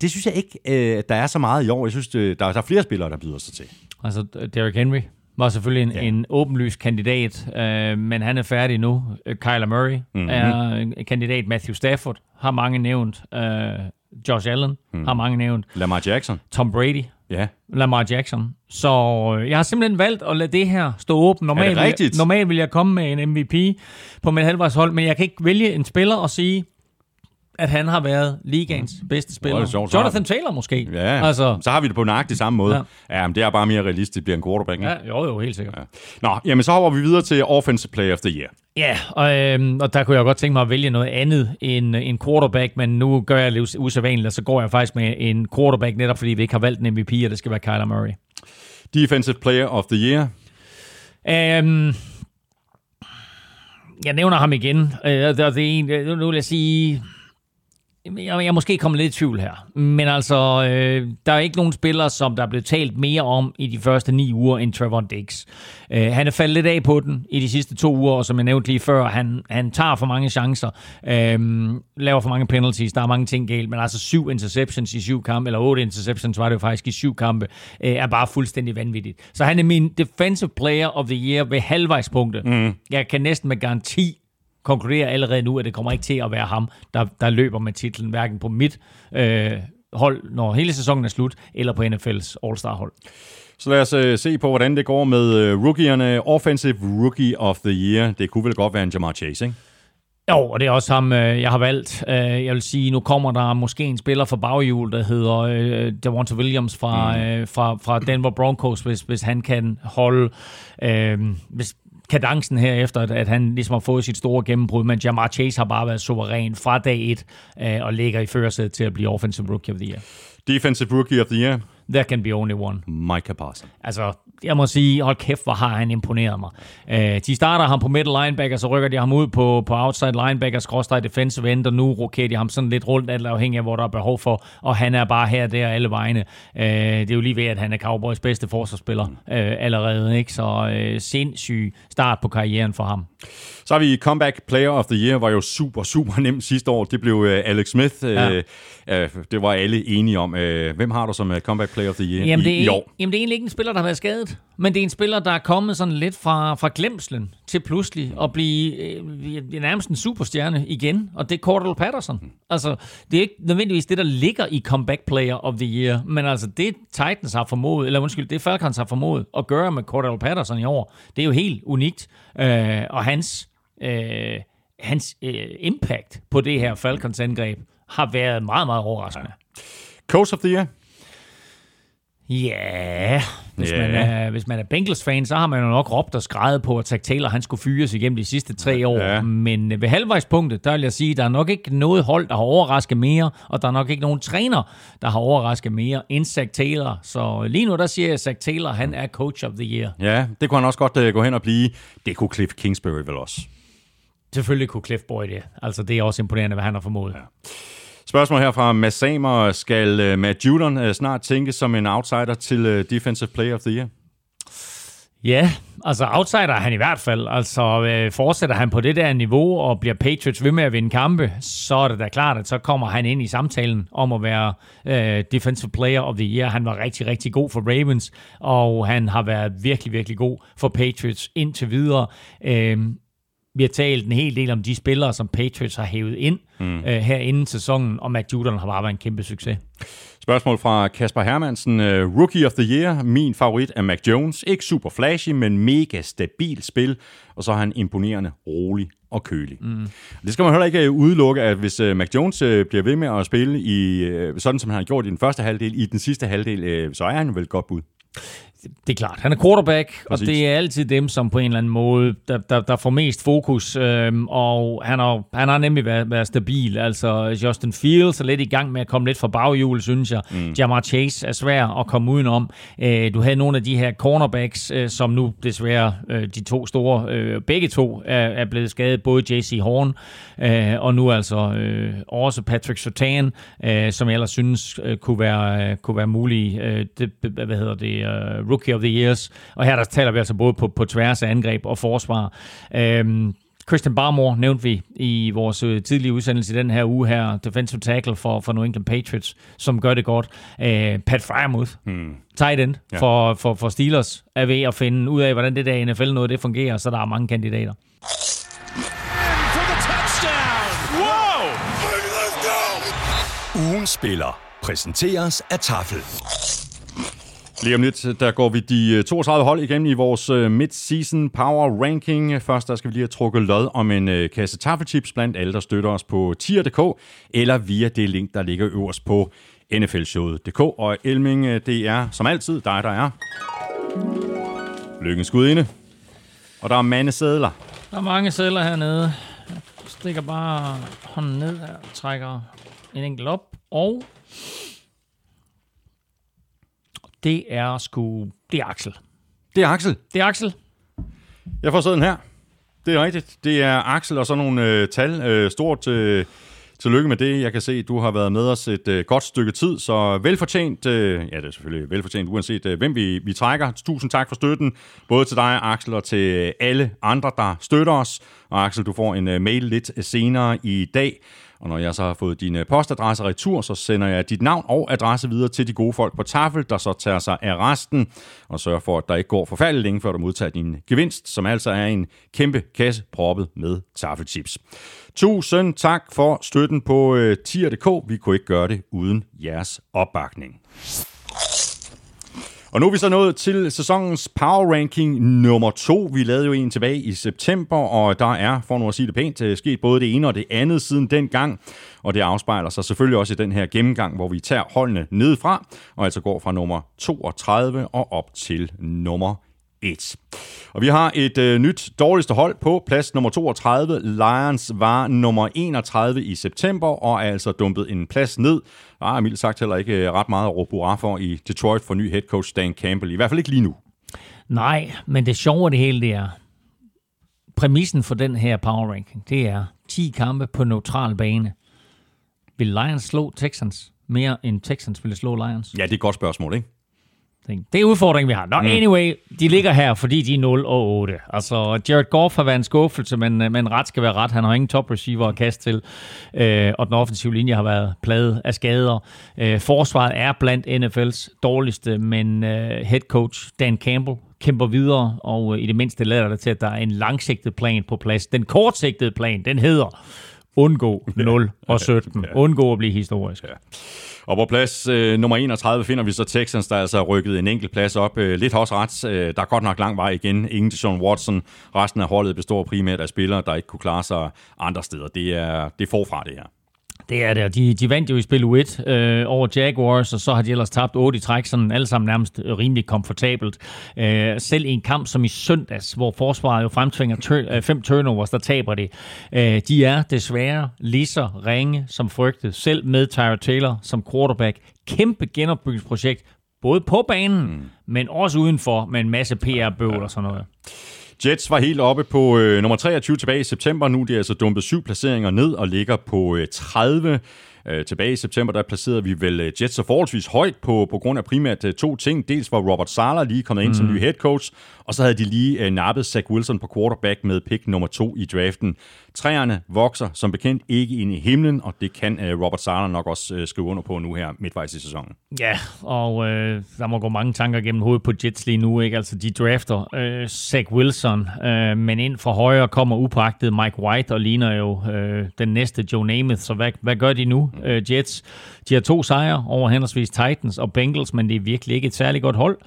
Det synes jeg ikke, øh, der er så meget i år. Jeg synes, det, der, der er flere spillere, der byder sig til. Altså, Derrick Henry var selvfølgelig en, ja. en åbenlys kandidat, øh, men han er færdig nu. Kyler Murray mm-hmm. er en kandidat. Matthew Stafford har mange nævnt. Øh, Josh Allen mm. har mange nævnt. Lamar Jackson. Tom Brady. Ja. Lamar Jackson. Så øh, jeg har simpelthen valgt at lade det her stå åbent. Normalt, normalt vil jeg komme med en MVP på mit halvvejshold, men jeg kan ikke vælge en spiller og sige, at han har været ligaens bedste spiller. Det sjovt, Jonathan Taylor måske. Ja, altså, så har vi det på nøjagtig samme måde. Ja, ja men det er bare mere realistisk, bliver en quarterback. Ikke? Ja, jo, jo, helt sikkert. Ja. Nå, jamen så hopper vi videre til Offensive Player of the Year. Ja, og, øhm, og der kunne jeg godt tænke mig at vælge noget andet end en quarterback, men nu gør jeg det usædvanligt, og så går jeg faktisk med en quarterback, netop fordi vi ikke har valgt en MVP, og det skal være Kyler Murray. Defensive Player of the Year? Øhm, jeg nævner ham igen. Øh, det er en, nu vil jeg sige jeg, jeg måske kommet lidt i tvivl her, men altså, øh, der er ikke nogen spillere, som der er blevet talt mere om i de første ni uger end Trevor Diggs. Øh, han er faldet lidt af på den i de sidste to uger, og som jeg nævnte lige før, han, han tager for mange chancer, øh, laver for mange penalties, der er mange ting galt, men altså syv interceptions i syv kampe, eller otte interceptions var det jo faktisk i syv kampe, øh, er bare fuldstændig vanvittigt. Så han er min defensive player of the year ved halvvejspunktet. Mm. Jeg kan næsten med garanti konkludere allerede nu, at det kommer ikke til at være ham, der, der løber med titlen, hverken på mit øh, hold, når hele sæsonen er slut, eller på NFL's All-Star-hold. Så lad os uh, se på, hvordan det går med uh, rookierne. Offensive Rookie of the Year. Det kunne vel godt være en Jamar Chase, ikke? Jo, og det er også ham, øh, jeg har valgt. Jeg vil sige, nu kommer der måske en spiller fra baghjul, der hedder øh, Devonta Williams fra, mm. øh, fra, fra Denver Broncos, hvis, hvis han kan holde... Øh, hvis, kadencen her efter, at, han ligesom har fået sit store gennembrud, men Jamar Chase har bare været suveræn fra dag et øh, og ligger i førersædet til at blive Offensive Rookie of the Year. Defensive Rookie of the Year? There can be only one. Micah Parsons. Altså, jeg må sige, hold kæft, hvor har han imponeret mig. Uh, de starter ham på middle linebacker, så rykker de ham ud på, på outside linebacker, skråstrej defensive end, og nu rokerer de ham sådan lidt rundt, alt afhængig af, hvor der er behov for, og han er bare her der alle vegne. Uh, det er jo lige ved, at han er Cowboys bedste forsvarsspiller uh, allerede, ikke? Så uh, sindssyg start på karrieren for ham. Så har vi Comeback Player of the Year, var jo super, super nemt sidste år. Det blev uh, Alex Smith. Ja. Uh, det var alle enige om. Uh, hvem har du som Comeback Player of the Year jamen, det er, i, i år? Jamen, det er egentlig ikke en spiller, der har været skadet. Men det er en spiller, der er kommet sådan lidt fra, fra glemslen til pludselig at blive øh, nærmest en superstjerne igen, og det er Cordell Patterson. Altså, det er ikke nødvendigvis det, der ligger i Comeback Player of the Year, men altså det Titans har formået, eller undskyld, det Falcons har formået at gøre med Cordell Patterson i år, det er jo helt unikt. Øh, og hans, øh, hans øh, impact på det her Falcons angreb har været meget, meget overraskende. Ja. Coach of the Year? Ja, hvis, Ja. Man er, hvis man er Bengals-fan, så har man jo nok råbt og skrejet på, at Zach Taylor han skulle fyres igennem de sidste tre år. Ja. Men ved halvvejspunktet, der vil jeg sige, der er nok ikke noget hold, der har overrasket mere, og der er nok ikke nogen træner, der har overrasket mere end Zach Taylor. Så lige nu, der siger jeg, at Zach Taylor han er coach of the year. Ja, det kunne han også godt uh, gå hen og blive. Det kunne Cliff Kingsbury vel også. Selvfølgelig kunne Cliff Boyd det. Altså, det er også imponerende, hvad han har formået. Ja. Spørgsmål her fra Mads Samer. Skal uh, Matt Judon uh, snart tænke som en outsider til uh, Defensive Player of the Year? Ja, altså outsider er han i hvert fald. Altså øh, fortsætter han på det der niveau og bliver Patriots ved med at vinde kampe, så er det da klart, at så kommer han ind i samtalen om at være øh, Defensive Player of the Year. Han var rigtig, rigtig god for Ravens, og han har været virkelig, virkelig god for Patriots indtil videre. Øh, vi har talt en hel del om de spillere, som Patriots har hævet ind mm. øh, her inden sæsonen, og Matt Judon har bare været en kæmpe succes. Spørgsmål fra Kasper Hermansen. Uh, Rookie of the Year. Min favorit er Mac Jones. Ikke super flashy, men mega stabil spil. Og så er han imponerende, rolig og kølig. Mm. Det skal man heller ikke øh, udelukke, at hvis uh, Mac Jones bliver ved med at spille i sådan, som han har gjort i den første halvdel, i den sidste halvdel, så er han vel et godt bud. Det er klart. Han er quarterback, Præcis. Og det er altid dem, som på en eller anden måde, der, der, der får mest fokus. Øhm, og han har, han har nemlig været, været stabil. Altså Justin Fields er lidt i gang med at komme lidt fra baghjul, synes jeg. Mm. Jamar Chase er svær at komme udenom. Øh, du havde nogle af de her cornerbacks, øh, som nu desværre øh, de to store, øh, begge to er, er blevet skadet. Både J.C. Horn øh, og nu altså øh, også Patrick Surtain, øh, som jeg ellers synes øh, kunne være, øh, kunne være mulig. Øh, det, hvad hedder det? Øh, Rookie of the Years. Og her der taler vi altså både på, på tværs af angreb og forsvar. Øhm, Christian Barmore nævnte vi i vores øh, tidlige udsendelse i den her uge her, defensive tackle for, for New England Patriots, som gør det godt. Øh, Pat Fryermuth, hmm. tight end Ja. for, for, for Steelers, er ved at finde ud af, hvordan det der NFL noget det fungerer, så der er mange kandidater. Whoa! Ugen spiller præsenteres af Tafel. Lige om lidt, der går vi de øh, 32 hold igennem i vores øh, mid-season power ranking. Først der skal vi lige have trukket lod om en øh, kasse taffelchips blandt alle, der støtter os på tier.dk, eller via det link, der ligger øverst på nflshowet.dk. Og Elming, det er som altid dig, der er lykkens gudinde. Og der er mandesedler. Der er mange sædler hernede. Jeg stikker bare hånden ned her og trækker en enkelt op. Og det er sgu... Det er Axel. Det er Axel. Det er Axel. Jeg får sådan her. Det er rigtigt. Det er Axel og så nogle øh, tal. Øh, stort øh, tillykke med det. Jeg kan se, at du har været med os et øh, godt stykke tid, så velfortjent. Øh, ja, det er selvfølgelig velfortjent, uanset øh, hvem vi, vi trækker. Tusind tak for støtten, både til dig, Axel, og til alle andre, der støtter os. Og Axel, du får en øh, mail lidt senere i dag. Og når jeg så har fået din postadresse retur, så sender jeg dit navn og adresse videre til de gode folk på Tafel, der så tager sig af resten og sørger for, at der ikke går forfærdeligt længe, før du modtager din gevinst, som altså er en kæmpe kasse proppet med Tafelchips. Tusind tak for støtten på øh, tier.dk. Vi kunne ikke gøre det uden jeres opbakning. Og nu er vi så nået til sæsonens Power Ranking nummer to. Vi lavede jo en tilbage i september, og der er, for nu at sige det pænt, øh, sket både det ene og det andet siden dengang. Og det afspejler sig selvfølgelig også i den her gennemgang, hvor vi tager holdene nedefra, og altså går fra nummer 32 og op til nummer 1. Og vi har et øh, nyt dårligste hold på plads nummer 32. Lions var nummer 31 i september og er altså dumpet en plads ned. Der er mildt sagt heller ikke øh, ret meget at råbe for i Detroit for ny head coach Dan Campbell. I hvert fald ikke lige nu. Nej, men det sjove af det hele, det er, præmissen for den her power ranking, det er 10 kampe på neutral bane. Vil Lions slå Texans mere end Texans ville slå Lions? Ja, det er et godt spørgsmål, ikke? Det er udfordringen, vi har. Nå, anyway, de ligger her, fordi de er 0 og 8. Altså, Jared Goff har været en skuffelse, men, men ret skal være ret. Han har ingen top receiver at kaste til, øh, og den offensive linje har været pladet af skader. Øh, forsvaret er blandt NFL's dårligste, men øh, head coach Dan Campbell kæmper videre, og øh, i det mindste lader det til, at der er en langsigtet plan på plads. Den kortsigtede plan, den hedder undgå 0 og 17. Undgå at blive historisk. Og på plads øh, nummer 31 finder vi så Texans, der altså er rykket en enkelt plads op. Øh, lidt også ret. Øh, der er godt nok lang vej igen. Ingen til Sean Watson. Resten af holdet består primært af spillere, der ikke kunne klare sig andre steder. Det er, det er forfra, det her. Det er det, de, de vandt jo i spil 1 øh, over Jaguars, og så har de ellers tabt 8 i træk, sådan alle sammen nærmest rimelig komfortabelt. Øh, selv i en kamp som i søndags, hvor forsvaret jo fremtvinger tur, øh, fem turnovers, der taber det. Øh, de er desværre lige så ringe som frygtet, selv med Tyra Taylor som quarterback. Kæmpe genopbygningsprojekt, både på banen, mm. men også udenfor, med en masse PR-bøvl og sådan noget. Jets var helt oppe på øh, nummer 23 tilbage i september. Nu er de altså dumpet syv placeringer ned og ligger på øh, 30. Øh, tilbage i september, der placerede vi vel øh, Jets så forholdsvis højt på, på grund af primært øh, to ting. Dels var Robert Sala lige kommet ind mm. som ny head coach, og så havde de lige øh, nappet Zach Wilson på quarterback med pick nummer to i draften. Træerne vokser som bekendt ikke ind i himlen, og det kan øh, Robert Sala nok også øh, skrive under på nu her midtvejs i sæsonen. Ja, og øh, der må gå mange tanker gennem hovedet på Jets lige nu. Ikke? Altså, de drafter øh, Zach Wilson, øh, men ind fra højre kommer upagtet Mike White og ligner jo øh, den næste Joe Namath. Så hvad, hvad gør de nu, øh, Jets? De har to sejre over henholdsvis Titans og Bengals, men det er virkelig ikke et særligt godt hold.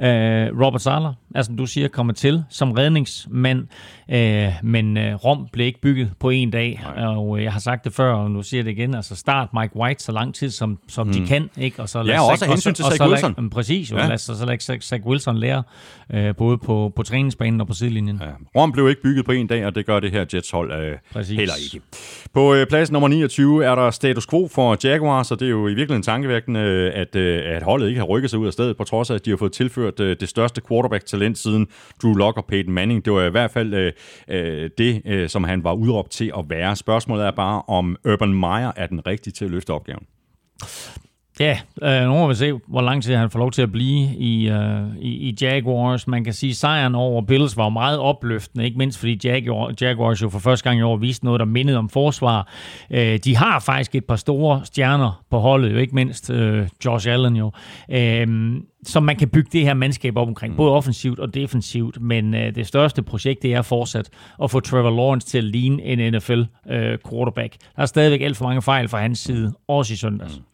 Øh, Robert Sala er, som altså, du siger, kommet til som redningsmand, øh, men øh, Rom blev ikke bygget på en dag, Nej. og øh, jeg har sagt det før, og nu siger jeg det igen, altså start Mike White så lang tid, som, som mm. de kan, ikke? Og så ja, og også hensyn til Zach Wilson. Lad, præcis, jo, ja. lad, så, så lad Zach, Zach Wilson lære, øh, både på, på træningsbanen og på sidelinjen. Ja. Rom blev ikke bygget på en dag, og det gør det her Jets-hold øh, heller ikke. På øh, plads nummer 29 er der status quo for Jaguars, og det er jo i virkeligheden tankevækkende, at, øh, at holdet ikke har rykket sig ud af stedet, på trods af, at de har fået tilført øh, det største quarterback-talent siden Drew Lock og Peyton Manning. Det var i hvert fald øh, øh, det, øh, som han var udråbt til at være. Spørgsmålet er bare, om Urban Meyer er den rigtige til at løfte opgaven. Ja, øh, nu må vi se, hvor lang tid han får lov til at blive i, øh, i, i Jaguars. Man kan sige, at sejren over Bills var meget opløftende, ikke mindst fordi Jaguar, Jaguars jo for første gang i år viste noget, der mindede om forsvar. Øh, de har faktisk et par store stjerner på holdet, jo ikke mindst øh, Josh Allen jo, øh, som man kan bygge det her mandskab op omkring, mm. både offensivt og defensivt. Men øh, det største projekt, det er fortsat at få Trevor Lawrence til at ligne en NFL øh, quarterback. Der er stadigvæk alt for mange fejl fra hans side, også i søndags. Mm.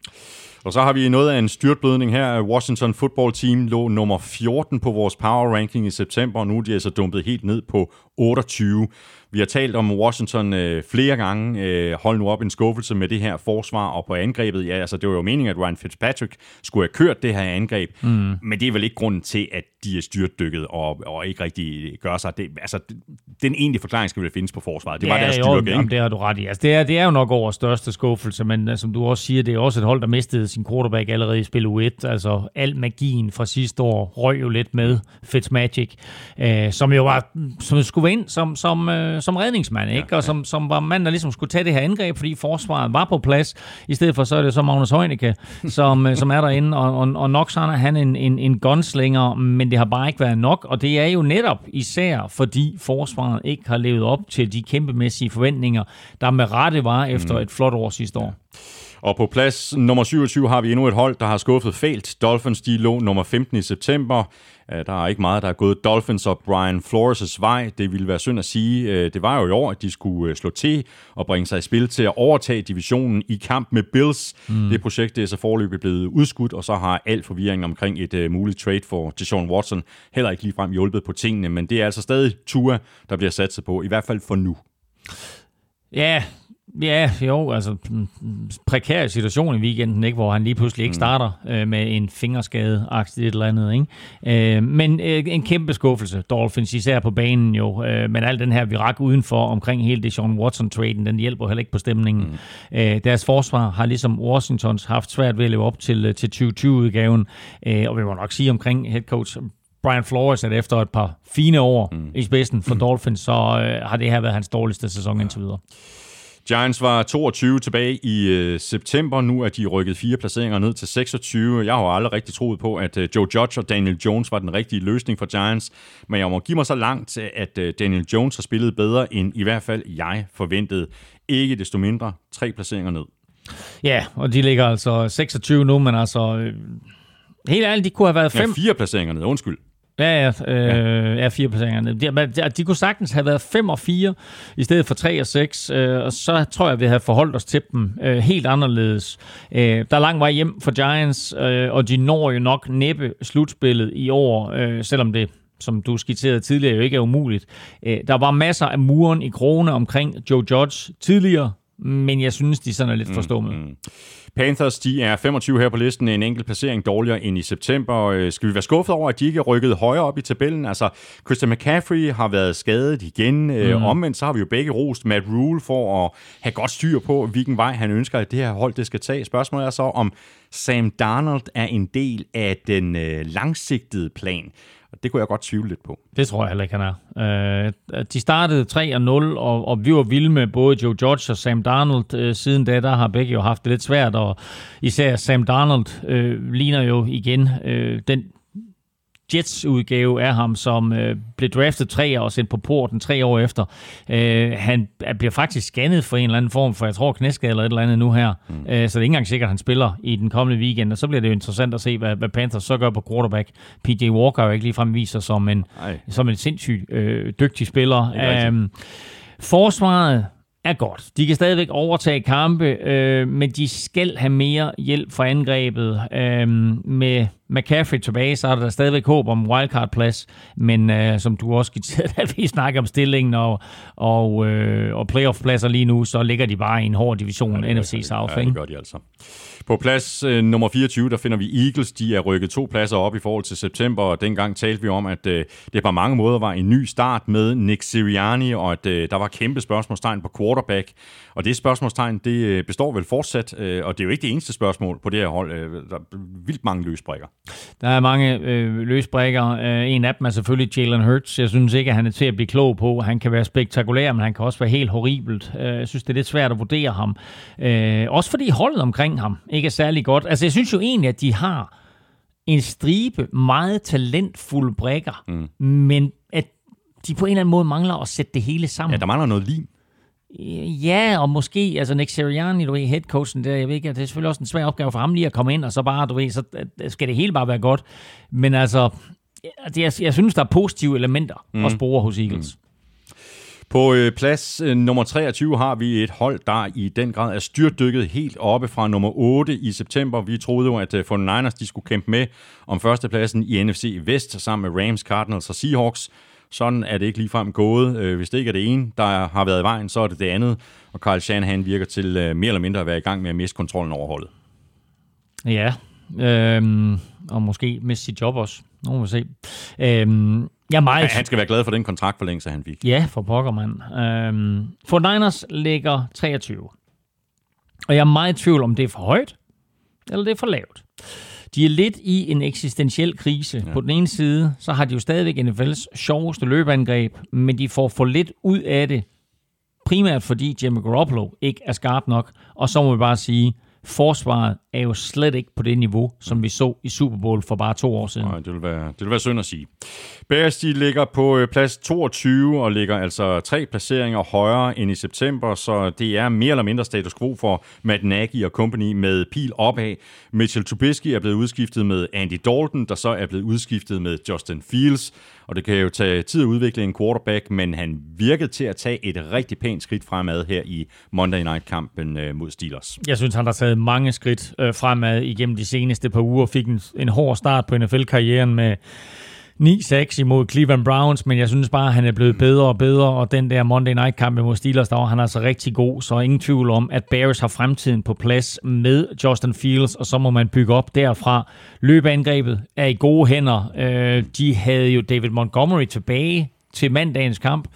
Og så har vi noget af en styrtblødning her. Washington Football Team lå nummer 14 på vores power ranking i september, og nu er de altså dumpet helt ned på 28. Vi har talt om Washington øh, flere gange. Øh, hold nu op en skuffelse med det her forsvar og på angrebet. Ja, altså det var jo meningen, at Ryan Fitzpatrick skulle have kørt det her angreb, mm. men det er vel ikke grunden til, at de er styrtdykket og, og ikke rigtig gør sig. Det, altså, den egentlige forklaring skal vel findes på forsvaret. Det ja, var deres styrke, ikke? Jamen, det har du ret i. Altså, det, er, det er jo nok over største skuffelse, men uh, som du også siger, det er også et hold, der mistede sin quarterback allerede i spil U1. Altså, al magien fra sidste år røg jo lidt med Fitzmagic, uh, som jo var, som skulle ind som, som, uh, som redningsmand, ikke? Ja, og som, som var mand, der ligesom skulle tage det her angreb, fordi forsvaret var på plads. I stedet for, så er det så Magnus Heunicke, som, uh, som er derinde, og, og, og nok så er han en, en, en gunslinger, men det har bare ikke været nok, og det er jo netop især, fordi forsvaret ikke har levet op til de kæmpemæssige forventninger, der med rette var efter mm. et flot år sidste år. Og på plads nummer 27 har vi endnu et hold, der har skuffet fælt. Dolphins de lå nummer 15 i september. Øh, der er ikke meget, der er gået Dolphins og Brian Flores' vej. Det ville være synd at sige. Øh, det var jo i år, at de skulle øh, slå til og bringe sig i spil til at overtage divisionen i kamp med Bills. Mm. Det projekt det er så forløbig blevet udskudt, og så har al forvirringen omkring et muligt trade for Deshaun Watson heller ikke ligefrem hjulpet på tingene. Men det er altså stadig Tua, der bliver sat sig på, i hvert fald for nu. Ja, Ja, jo, altså prekær situation i weekenden, ikke, hvor han lige pludselig ikke mm. starter øh, med en fingerskade et eller andet. Ikke? Øh, men øh, en kæmpe skuffelse, Dolphins, især på banen jo. Øh, men al den her virak udenfor omkring hele det Sean Watson-traden, den hjælper heller ikke på stemningen. Mm. Øh, deres forsvar har ligesom Washingtons haft svært ved at leve op til, øh, til 2020-udgaven. Øh, og vi må nok sige omkring head coach Brian Flores, at efter et par fine år mm. i spidsen for mm. Dolphins, så øh, har det her været hans dårligste sæson indtil videre. Giants var 22 tilbage i øh, september. Nu er de rykket fire placeringer ned til 26. Jeg har jo aldrig rigtig troet på, at øh, Joe Judge og Daniel Jones var den rigtige løsning for Giants. Men jeg må give mig så langt, at øh, Daniel Jones har spillet bedre, end i hvert fald jeg forventede. Ikke desto mindre tre placeringer ned. Ja, og de ligger altså 26 nu, men altså... Øh, helt ærligt, de kunne have været fem... Ja, fire placeringer ned, undskyld. Ja, ja, øh, ja. fire placeringerne. De, de, de kunne sagtens have været 5 og 4 i stedet for 3 og 6, øh, og så tror jeg, vi havde forholdt os til dem øh, helt anderledes. Øh, der er lang vej hjem for Giants, øh, og de når jo nok næppe slutspillet i år, øh, selvom det som du skitserede tidligere, jo ikke er umuligt. Øh, der var masser af muren i krone omkring Joe Judge tidligere, men jeg synes, de sådan er lidt forstummede. Mm, mm. Panthers, de er 25 her på listen, en enkelt placering dårligere end i september. Øh, skal vi være skuffet over, at de ikke er rykket højere op i tabellen? Altså, Christian McCaffrey har været skadet igen. Øh, mm. Omvendt så har vi jo begge rost Matt Rule for at have godt styr på, hvilken vej han ønsker, at det her hold det skal tage. Spørgsmålet er så, om Sam Darnold er en del af den øh, langsigtede plan. Og det kunne jeg godt tvivle lidt på. Det tror jeg heller ikke, han er. Øh, de startede 3-0, og, og vi var vilde med både Joe George og Sam Darnold. Øh, siden da, der har begge jo haft det lidt svært, og især Sam Darnold øh, ligner jo igen øh, den Jets-udgave af ham, som øh, blev draftet tre år og sendt på porten tre år efter. Øh, han bliver faktisk scannet for en eller anden form for, jeg tror, knæskade eller et eller andet nu her. Mm. Øh, så det er ikke engang sikkert, at han spiller i den kommende weekend. Og så bliver det jo interessant at se, hvad, hvad Panthers så gør på quarterback. PJ Walker jo ikke ligefrem viser som en, som en sindssygt øh, dygtig spiller. Øh, forsvaret er godt. De kan stadigvæk overtage kampe, øh, men de skal have mere hjælp fra angrebet. Øh, med McCaffrey tilbage, så er der stadigvæk håb om wildcard-plads, men øh, som du også skitserede, at vi snakker om stillingen og, og, øh, og playoff-pladser lige nu, så ligger de bare i en hård division, ja, NFC South. Ja, det gør de altså. På plads øh, nummer 24, der finder vi Eagles. De er rykket to pladser op i forhold til september, og dengang talte vi om, at øh, det på mange måder var en ny start med Nick Sirianni, og at øh, der var kæmpe spørgsmålstegn på quarterback. Og det spørgsmålstegn, det øh, består vel fortsat, øh, og det er jo ikke det eneste spørgsmål på det her hold. Øh, der er vildt mange løsbrikker. Der er mange øh, løsbrikker. Øh, en af dem er selvfølgelig Jalen Hurts. Jeg synes ikke, at han er til at blive klog på. Han kan være spektakulær, men han kan også være helt horribelt. Øh, jeg synes, det er lidt svært at vurdere ham. Øh, også fordi holdet omkring ham ikke er særlig godt. Altså, jeg synes jo egentlig, at de har en stribe meget talentfulde brækker, mm. men at de på en eller anden måde mangler at sætte det hele sammen. Ja, der mangler noget lim. Ja, og måske, altså Nick Sirianni, du ved, headcoachen der, jeg ved ikke, det er selvfølgelig også en svær opgave for ham lige at komme ind, og så bare, du ved, så skal det hele bare være godt. Men altså, jeg, jeg synes, der er positive elementer mm. at spore hos Eagles. Mm. På øh, plads øh, nummer 23 har vi et hold, der i den grad er styrtdykket helt oppe fra nummer 8 i september. Vi troede jo, at øh, for Niners de skulle kæmpe med om førstepladsen i NFC Vest sammen med Rams, Cardinals og Seahawks. Sådan er det ikke ligefrem gået. Øh, hvis det ikke er det ene, der har været i vejen, så er det det andet. Og Carl Shanahan virker til øh, mere eller mindre at være i gang med at miste kontrollen over holdet. Ja, øhm, og måske miste sit job også. Nu må vi se. Øhm, ja, meget... ja, han skal være glad for den kontraktforlængelse, han fik. Ja, for pokker, mand. Øhm, for Niners ligger 23. Og jeg er meget i tvivl om, det er for højt, eller det er for lavt. De er lidt i en eksistentiel krise. Ja. På den ene side, så har de jo stadigvæk NFL's sjoveste løbeangreb, men de får for lidt ud af det, primært fordi Jimmy Garoppolo ikke er skarp nok. Og så må vi bare sige, forsvaret er jo slet ikke på det niveau, som vi så i Super Bowl for bare to år siden. Nej, det vil være, det vil være synd at sige. Bears de ligger på øh, plads 22 og ligger altså tre placeringer højere end i september, så det er mere eller mindre status quo for Matt Nagy og company med pil opad. Mitchell Trubisky er blevet udskiftet med Andy Dalton, der så er blevet udskiftet med Justin Fields, og det kan jo tage tid at udvikle en quarterback, men han virkede til at tage et rigtig pænt skridt fremad her i Monday Night-kampen øh, mod Steelers. Jeg synes, han har taget mange skridt øh, fremad igennem de seneste par uger, fik en, en hård start på NFL-karrieren med 9-6 imod Cleveland Browns, men jeg synes bare, at han er blevet bedre og bedre, og den der Monday Night kamp mod Steelers, der var han altså rigtig god, så ingen tvivl om, at Bears har fremtiden på plads med Justin Fields, og så må man bygge op derfra. Løbeangrebet er i gode hænder. Øh, de havde jo David Montgomery tilbage til mandagens kamp,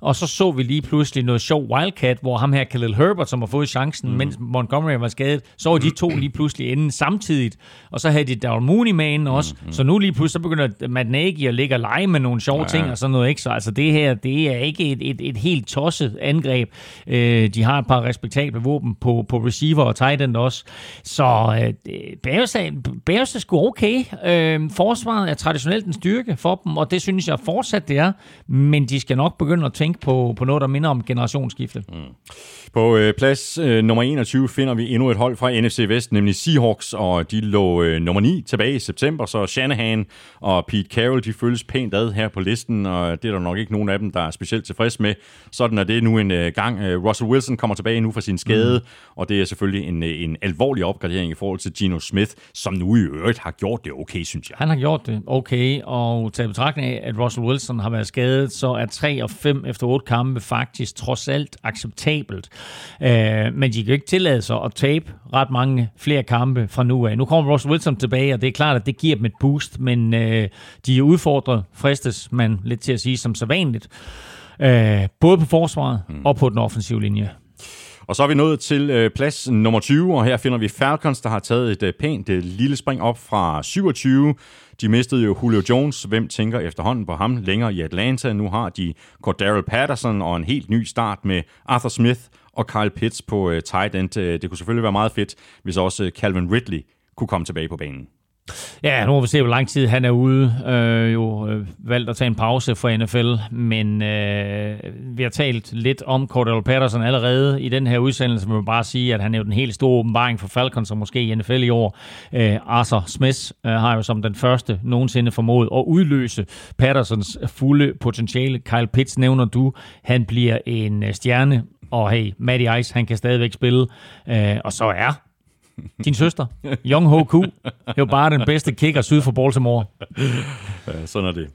og så så vi lige pludselig noget sjov Wildcat, hvor ham her, Khalil Herbert, som har fået chancen, mm. mens Montgomery var skadet, så var de to lige pludselig inde samtidigt. Og så havde de Darrell Mooney med inden også. Mm. Så nu lige pludselig, så begynder Matt Nagy at ligge og lege med nogle sjove ja. ting og sådan noget. Ikke? Så altså det her, det er ikke et, et, et helt tosset angreb. Øh, de har et par respektable våben på, på receiver og tight end også. Så øh, Bears, er, Bears er sgu okay. Øh, forsvaret er traditionelt en styrke for dem, og det synes jeg fortsat det er. Men de skal nok begynde at tænke tænke på, på noget, der minder om generationsskifte. Mm. På øh, plads øh, nummer 21 finder vi endnu et hold fra NFC Vest, nemlig Seahawks, og de lå øh, nummer 9 tilbage i september, så Shanahan og Pete Carroll, de følges pænt ad her på listen, og det er der nok ikke nogen af dem, der er specielt tilfreds med. Sådan er det nu en øh, gang. Øh, Russell Wilson kommer tilbage nu fra sin skade, mm. og det er selvfølgelig en, øh, en alvorlig opgradering i forhold til Gino Smith, som nu i øvrigt har gjort det okay, synes jeg. Han har gjort det okay, og til betragtning af, at Russell Wilson har været skadet, så er 3 og 5 efter efter otte kampe faktisk trods alt acceptabelt. Øh, men de kan ikke tillade sig at tabe ret mange flere kampe fra nu af. Nu kommer Ross Wilson tilbage, og det er klart, at det giver dem et boost, men øh, de er udfordret, fristes man lidt til at sige som så vanligt. Øh, både på forsvaret mm. og på den offensive linje. Og så er vi nået til øh, plads nummer 20, og her finder vi Falcons, der har taget et øh, pænt øh, lille spring op fra 27. De mistede jo Julio Jones. Hvem tænker efterhånden på ham længere i Atlanta? Nu har de Cordero Patterson og en helt ny start med Arthur Smith og Kyle Pitts på øh, tight end. Det kunne selvfølgelig være meget fedt, hvis også øh, Calvin Ridley kunne komme tilbage på banen. Ja, nu må vi se, hvor lang tid han er ude. Øh, jo øh, valgt at tage en pause for NFL, men øh, vi har talt lidt om Cordell Patterson allerede i den her udsendelse. Man må bare sige, at han er jo den helt store åbenbaring for Falcons, og måske i NFL i år. Øh, Arthur Smith øh, har jo som den første nogensinde formået at udløse Pattersons fulde potentiale. Kyle Pitts nævner du, han bliver en øh, stjerne, og hey, Matty Ice, han kan stadigvæk spille. Øh, og så er din søster, Young Ho Ku, er jo bare den bedste kicker syd for Baltimore. Ja, sådan er det.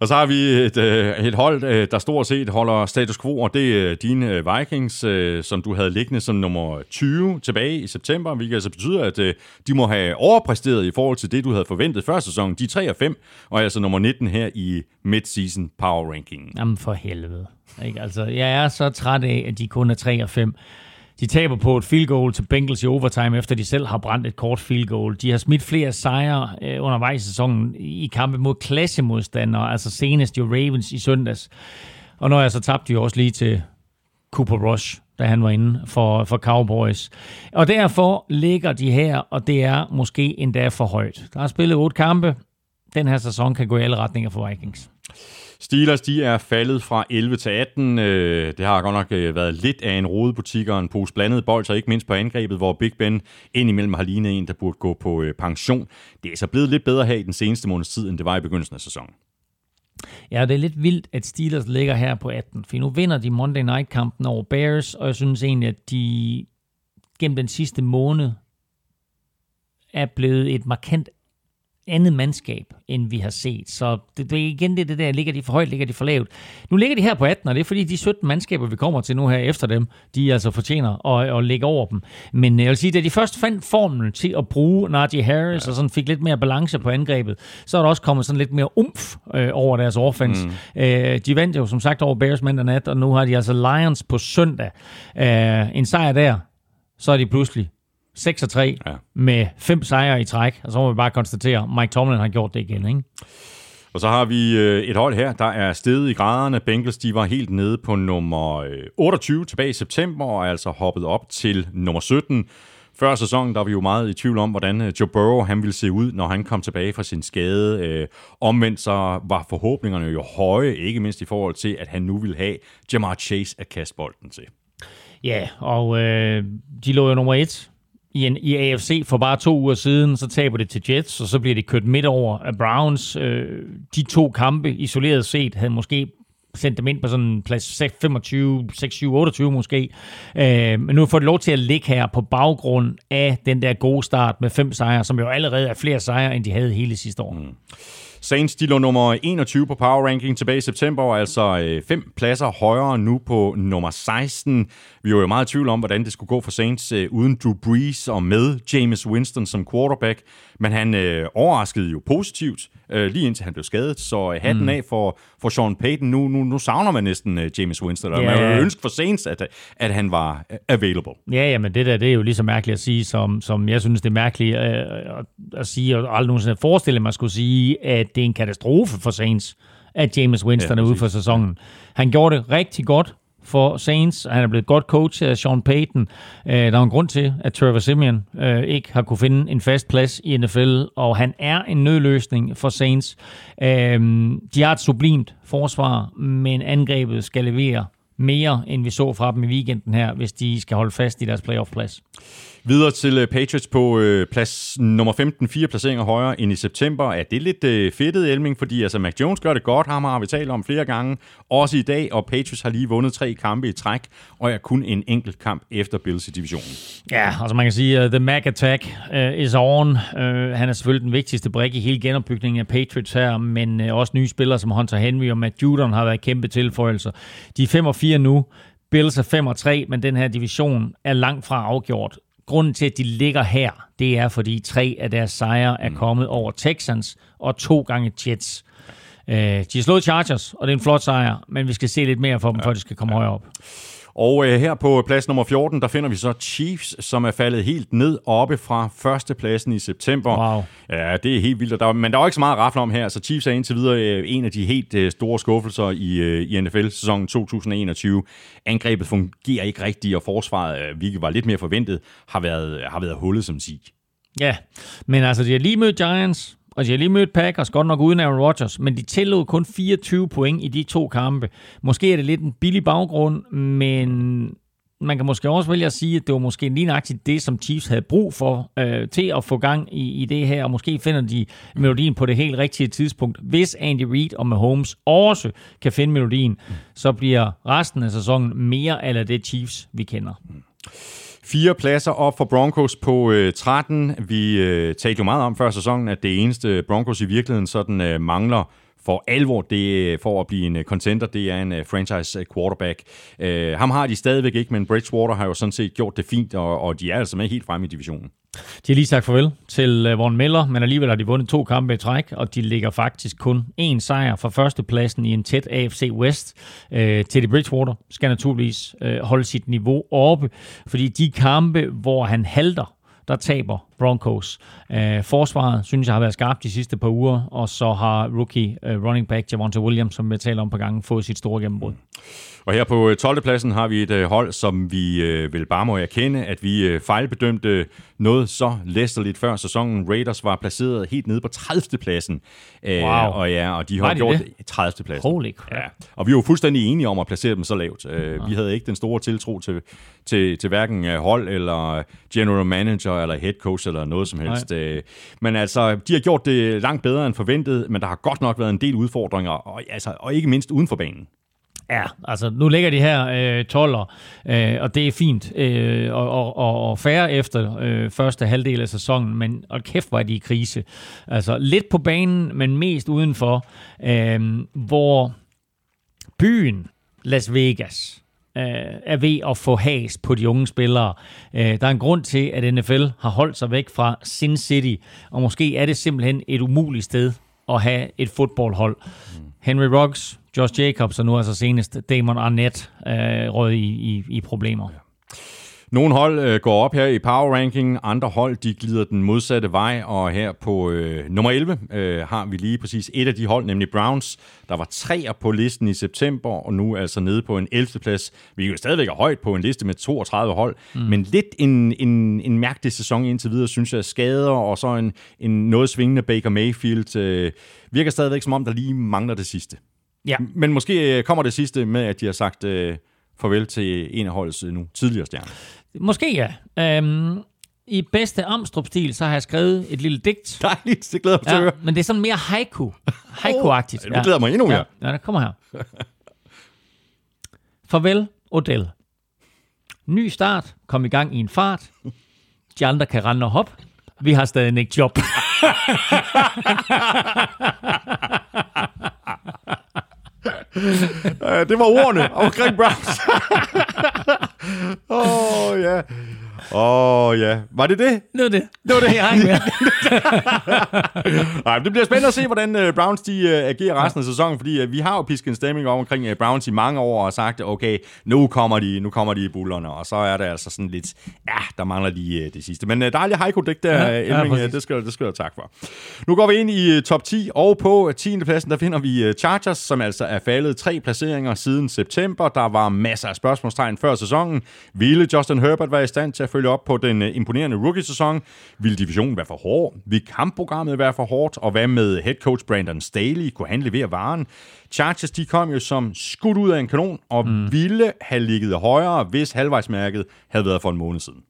Og så har vi et, øh, et hold, øh, der stort set holder status quo, og det er dine Vikings, øh, som du havde liggende som nummer 20 tilbage i september, hvilket altså betyder, at de må have overpræsteret i forhold til det, du havde forventet før sæsonen. De er 3 og 5, og er altså nummer 19 her i mid-season power ranking. Jamen for helvede. Ikke? Altså, jeg er så træt af, at de kun er 3 og 5. De taber på et field goal til Bengals i overtime, efter de selv har brændt et kort field goal. De har smidt flere sejre øh, undervejs i sæsonen i kampe mod klassemodstandere, altså senest jo Ravens i søndags. Og når jeg så tabte de jo også lige til Cooper Rush, da han var inde for, for Cowboys. Og derfor ligger de her, og det er måske endda for højt. Der er spillet otte kampe. Den her sæson kan gå i alle retninger for Vikings. Steelers, de er faldet fra 11 til 18. Øh, det har godt nok øh, været lidt af en rodebutik og en pose blandet bold, så ikke mindst på angrebet, hvor Big Ben indimellem har lignet en, der burde gå på øh, pension. Det er så blevet lidt bedre her i den seneste måneds tid, end det var i begyndelsen af sæsonen. Ja, det er lidt vildt, at Steelers ligger her på 18, for nu vinder de Monday Night-kampen over Bears, og jeg synes egentlig, at de gennem den sidste måned er blevet et markant andet mandskab, end vi har set. Så det, det er igen det, det der, ligger de for højt, ligger de for lavt. Nu ligger de her på 18, og det er fordi de 17 mandskaber, vi kommer til nu her efter dem, de altså fortjener at, at ligge over dem. Men jeg vil sige, da de først fandt formen til at bruge Najee Harris, ja. og sådan fik lidt mere balance på angrebet, så er der også kommet sådan lidt mere umf øh, over deres offense. Mm. Øh, de vandt jo som sagt over Bears mandag nat, og nu har de altså Lions på søndag. Øh, en sejr der, så er de pludselig 6 og 3 ja. med fem sejre i træk, og så må vi bare konstatere, at Mike Tomlin har gjort det igen, ikke? Og så har vi øh, et hold her, der er steget i graderne. Bengals, de var helt nede på nummer 28 øh, tilbage i september, og altså hoppet op til nummer 17. Før sæsonen, der var vi jo meget i tvivl om, hvordan øh, Joe Burrow han ville se ud, når han kom tilbage fra sin skade. omvendt så var forhåbningerne jo høje, ikke mindst i forhold til, at han nu ville have Jamar Chase at kaste bolden til. Ja, og øh, de lå jo nummer et i, en, i AFC for bare to uger siden, så taber det til Jets, og så bliver det kørt midt over af Browns. Øh, de to kampe isoleret set havde måske sendt dem ind på sådan plads 25, 6, 28 måske. Øh, men nu får de lov til at ligge her på baggrund af den der gode start med fem sejre, som jo allerede er flere sejre, end de havde hele sidste år. Mm. Saints de lå nummer 21 på Power Ranking tilbage i september, altså øh, fem pladser højere nu på nummer 16. Vi var jo meget i tvivl om, hvordan det skulle gå for Saints øh, uden Drew Brees og med James Winston som quarterback, men han øh, overraskede jo positivt, øh, lige indtil han blev skadet, så øh, hatten mm. af for, for Sean Payton. Nu, nu, nu savner man næsten øh, James Winston, yeah. man ville ønske for Saints, at, at han var øh, available. Ja, ja, men det der, det er jo lige så mærkeligt at sige, som, som jeg synes, det er mærkeligt øh, at, at sige, og aldrig nogensinde forestille mig skulle sige, at det er en katastrofe for Saints, at James Winston ja, er ude for sæsonen. Han gjorde det rigtig godt for Saints. Han er blevet godt coachet af Sean Payton. Øh, der er en grund til, at Trevor Simeon øh, ikke har kunne finde en fast plads i NFL, og han er en nødløsning for Saints. Øh, de har et sublimt forsvar, men angrebet skal levere mere, end vi så fra dem i weekenden her, hvis de skal holde fast i deres playoff-plads. Videre til øh, Patriots på øh, plads nummer 15, fire placeringer højere end i september. Er det lidt øh, fedtet, Elming? Fordi altså, Mac Jones gør det godt, ham har vi talt om flere gange, også i dag, og Patriots har lige vundet tre kampe i træk, og er kun en enkelt kamp efter Bills i divisionen. Ja, altså man kan sige, uh, the Mac attack uh, is on. Uh, han er selvfølgelig den vigtigste brik i hele genopbygningen af Patriots her, men uh, også nye spillere som Hunter Henry og Matt Judon har været kæmpe tilføjelser. De er 5 og 4 nu, Bills er 5 og 3, men den her division er langt fra afgjort. Grunden til, at de ligger her, det er, fordi tre af deres sejre er kommet over Texans og to gange Jets. Uh, de har slået Chargers, og det er en flot sejr, men vi skal se lidt mere for dem, ja. før de skal komme ja. højere op. Og øh, her på plads nummer 14, der finder vi så Chiefs, som er faldet helt ned oppe fra førstepladsen i september. Wow. Ja, det er helt vildt. Der, men der er jo ikke så meget at om her, så Chiefs er indtil videre øh, en af de helt øh, store skuffelser i, øh, i NFL-sæsonen 2021. Angrebet fungerer ikke rigtigt, og forsvaret, øh, var lidt mere forventet, har været, har været hullet som sig. Ja, men altså, de har lige mødt Giants, og de har lige mødt Packers, godt nok uden Aaron Rodgers, men de tillod kun 24 point i de to kampe. Måske er det lidt en billig baggrund, men man kan måske også vælge at sige, at det var måske lige nøjagtigt det, som Chiefs havde brug for øh, til at få gang i, i det her, og måske finder de melodien på det helt rigtige tidspunkt. Hvis Andy Reid og Mahomes også kan finde melodien, så bliver resten af sæsonen mere eller det Chiefs, vi kender. Mm. Fire pladser op for Broncos på øh, 13. Vi øh, talte jo meget om før sæsonen, at det eneste Broncos i virkeligheden sådan øh, mangler for alvor det øh, for at blive en øh, contender, det er en øh, franchise quarterback. Uh, ham har de stadigvæk ikke, men Bridgewater har jo sådan set gjort det fint, og, og de er altså med helt fremme i divisionen. De har lige sagt farvel til Von Miller, men alligevel har de vundet to kampe i træk, og de ligger faktisk kun én sejr fra førstepladsen i en tæt AFC West. Uh, Teddy Bridgewater skal naturligvis holde sit niveau oppe, fordi de kampe, hvor han halter, der taber Broncos. Øh, forsvaret synes jeg har været skarpt de sidste par uger, og så har rookie øh, running back Javonte Williams, som vi taler om på gangen, fået sit store gennembrud. Mm. Og her på 12. pladsen har vi et uh, hold, som vi uh, vil bare må erkende, at vi fejlbedømte noget så læsterligt før sæsonen. Raiders var placeret helt nede på 30. pladsen. Wow. og ja, og de har de gjort det? 30. pladsen. Holy crap. Ja. Og vi var fuldstændig enige om at placere dem så lavt. Uh, vi havde ikke den store tiltro til, til, til hverken hold eller general manager eller head coach eller noget som helst. Uh, men altså, de har gjort det langt bedre end forventet, men der har godt nok været en del udfordringer, og, altså, og ikke mindst uden for banen. Ja, altså nu ligger de her øh, 12'er, øh, og det er fint, øh, og, og, og færre efter øh, første halvdel af sæsonen, men og kæft var de i krise. Altså lidt på banen, men mest udenfor, øh, hvor byen Las Vegas øh, er ved at få has på de unge spillere. Øh, der er en grund til, at NFL har holdt sig væk fra Sin City, og måske er det simpelthen et umuligt sted at have et fodboldhold. Henry Ruggs, Josh Jacobs og nu altså senest Damon Arnett øh, rød i, i, i problemer. Nogle hold øh, går op her i power ranking, andre hold de glider den modsatte vej, og her på øh, nummer 11 øh, har vi lige præcis et af de hold, nemlig Browns, der var treer på listen i september, og nu er altså nede på en 11. plads. Vi er jo stadigvæk højt på en liste med 32 hold, mm. men lidt en, en, en mærkelig sæson indtil videre, synes jeg, skader, og så en, en noget svingende Baker Mayfield øh, virker stadigvæk som om, der lige mangler det sidste. Ja. Men måske øh, kommer det sidste med, at de har sagt øh, farvel til en af holdets nu tidligere stjerner. Måske ja. Øhm, I bedste Amstrup-stil, så har jeg skrevet et lille digt. Dejligt, det glæder mig til at Ja, høre. men det er sådan mere haiku. Haiku-agtigt. Oh, nu glæder mig endnu mere. Ja, ja, det kommer her. Farvel, Odell. Ny start. Kom i gang i en fart. De andre kan rende og hoppe. Vi har stadig ikke job. Det var ordene omkring Browns. Åh, oh, ja. Åh, oh, ja. Var det det? Det var det. Det var det, jeg hang med. Nej, det bliver spændende at se, hvordan uh, Browns de, uh, agerer resten af sæsonen, fordi uh, vi har jo pisket en stemning om omkring uh, Browns i mange år og sagt, okay, nu kommer de, nu kommer de i bullerne, og så er det altså sådan lidt, ja, der mangler de uh, det sidste. Men uh, dejlig haiku digt der, Ja, ja, ja, Elming, uh, det, skal, det skal jeg tak for. Nu går vi ind i uh, top 10, og på 10. pladsen, der finder vi uh, Chargers, som altså er faldet tre placeringer siden september. Der var masser af spørgsmålstegn før sæsonen. Ville Justin Herbert være i stand til at følge op på den øh, imponerende rookie-sæson? Vil divisionen være for hård? Vil kampprogrammet være for hårdt? Og hvad med head coach Brandon Staley? Kunne han levere varen? Chargers, de kom jo som skudt ud af en kanon, og mm. ville have ligget højere, hvis halvvejsmærket havde været for en måned siden.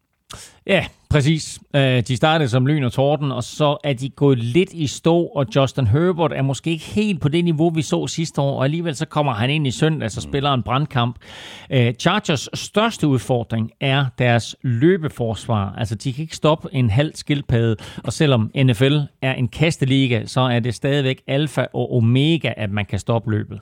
Ja, præcis. Øh, de startede som lyn og torden, og så er de gået lidt i stå, og Justin Herbert er måske ikke helt på det niveau, vi så sidste år, og alligevel så kommer han ind i søndag, så spiller en brandkamp. Øh, Chargers største udfordring er deres løbeforsvar. Altså, de kan ikke stoppe en halv skildpadde, og selvom NFL er en kasteliga, så er det stadigvæk alfa og omega, at man kan stoppe løbet.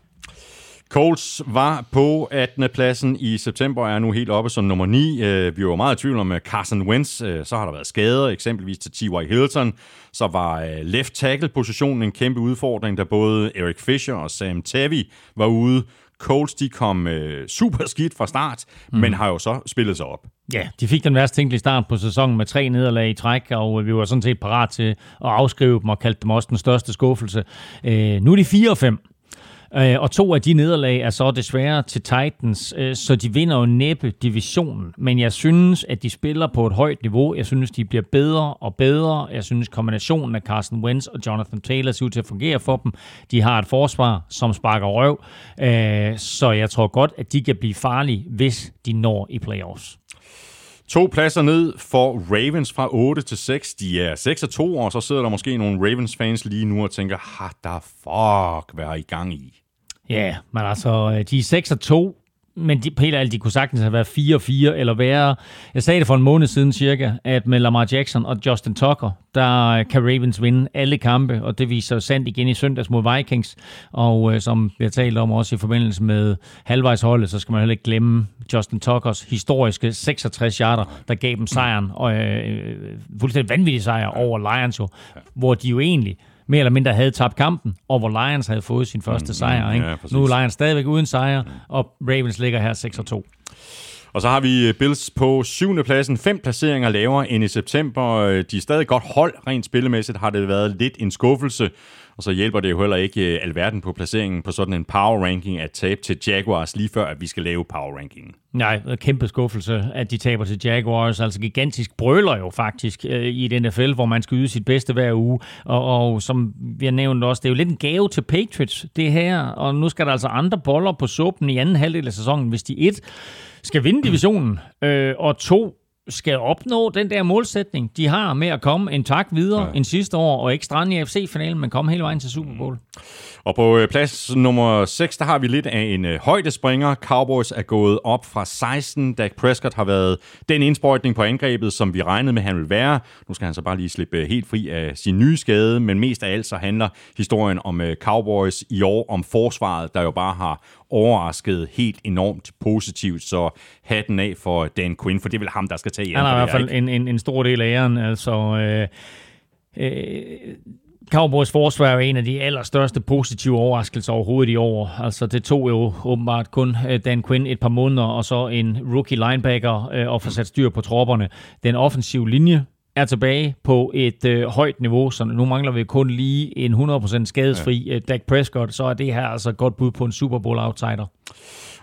Colts var på 18. pladsen i september og er nu helt oppe som nummer 9. Øh, vi var meget i tvivl om Carson Wentz. Øh, så har der været skader, eksempelvis til T.Y. Hilton. Så var øh, left tackle-positionen en kæmpe udfordring, da både Eric Fisher og Sam Tavi var ude. Colts de kom øh, super skidt fra start, mm. men har jo så spillet sig op. Ja, de fik den værste tænkelige start på sæsonen med tre nederlag i træk, og vi var sådan set parat til at afskrive dem og kaldte dem også den største skuffelse. Øh, nu er de 4 og 5. Øh, og to af de nederlag er så desværre til Titans, øh, så de vinder jo næppe divisionen. Men jeg synes, at de spiller på et højt niveau. Jeg synes, de bliver bedre og bedre. Jeg synes, kombinationen af Carson Wentz og Jonathan Taylor ser ud til at fungere for dem. De har et forsvar, som sparker røv. Øh, så jeg tror godt, at de kan blive farlige, hvis de når i playoffs. To pladser ned for Ravens fra 8 til 6. De er 6 og 2, og så sidder der måske nogle Ravens-fans lige nu og tænker, har der fuck, hvad er I gang i? Ja, yeah, men altså, øh, de er 6 og 2, men de, helt ærligt, de kunne sagtens have været 4-4, eller værre. Jeg sagde det for en måned siden cirka, at med Lamar Jackson og Justin Tucker, der kan Ravens vinde alle kampe, og det viser sandt igen i søndags mod Vikings. Og øh, som vi har talt om også i forbindelse med halvvejsholdet, så skal man heller ikke glemme Justin Tuckers historiske 66 yarder, der gav dem sejren, og øh, øh, fuldstændig vanvittig sejr over Lions jo, hvor de jo egentlig mere eller mindre havde tabt kampen, og hvor Lions havde fået sin første mm, sejr. Ikke? Ja, nu er Lions stadigvæk uden sejr, og Ravens ligger her 6 2. Og så har vi Bills på syvende pladsen, fem placeringer lavere end i september. De er stadig godt hold, rent spillemæssigt har det været lidt en skuffelse. Og så hjælper det jo heller ikke øh, alverden på placeringen på sådan en power ranking at tabe til Jaguars lige før, at vi skal lave power rankingen. Nej, øh, kæmpe skuffelse, at de taber til Jaguars. Altså gigantisk brøler jo faktisk øh, i et NFL, hvor man skal yde sit bedste hver uge. Og, og som vi har nævnt også, det er jo lidt en gave til Patriots, det her. Og nu skal der altså andre boller på suppen i anden halvdel af sæsonen, hvis de et skal vinde divisionen, øh, og to skal opnå den der målsætning, de har med at komme en tak videre ja. end sidste år, og ikke strande i FC-finalen, men komme hele vejen til Super Bowl. Og på øh, plads nummer 6, der har vi lidt af en øh, højdespringer. Cowboys er gået op fra 16. Dak Prescott har været den indsprøjtning på angrebet, som vi regnede med, han ville være. Nu skal han så bare lige slippe øh, helt fri af sin nye skade, men mest af alt så handler historien om Cowboys i år, om forsvaret, der jo bare har overrasket helt enormt positivt, så hatten af for Dan Quinn, for det er vel ham, der skal tage æren. Han har i hvert fald en, en, en stor del af æren, altså... Øh, øh, Cowboys forsvar er jo en af de allerstørste positive overraskelser overhovedet i år. Altså det tog jo åbenbart kun øh, Dan Quinn et par måneder, og så en rookie linebacker øh, og få sat styr på tropperne. Den offensive linje er tilbage på et øh, højt niveau, så nu mangler vi kun lige en 100% skadesfri ja. Øh, Dak Prescott, så er det her altså et godt bud på en Super Bowl outsider.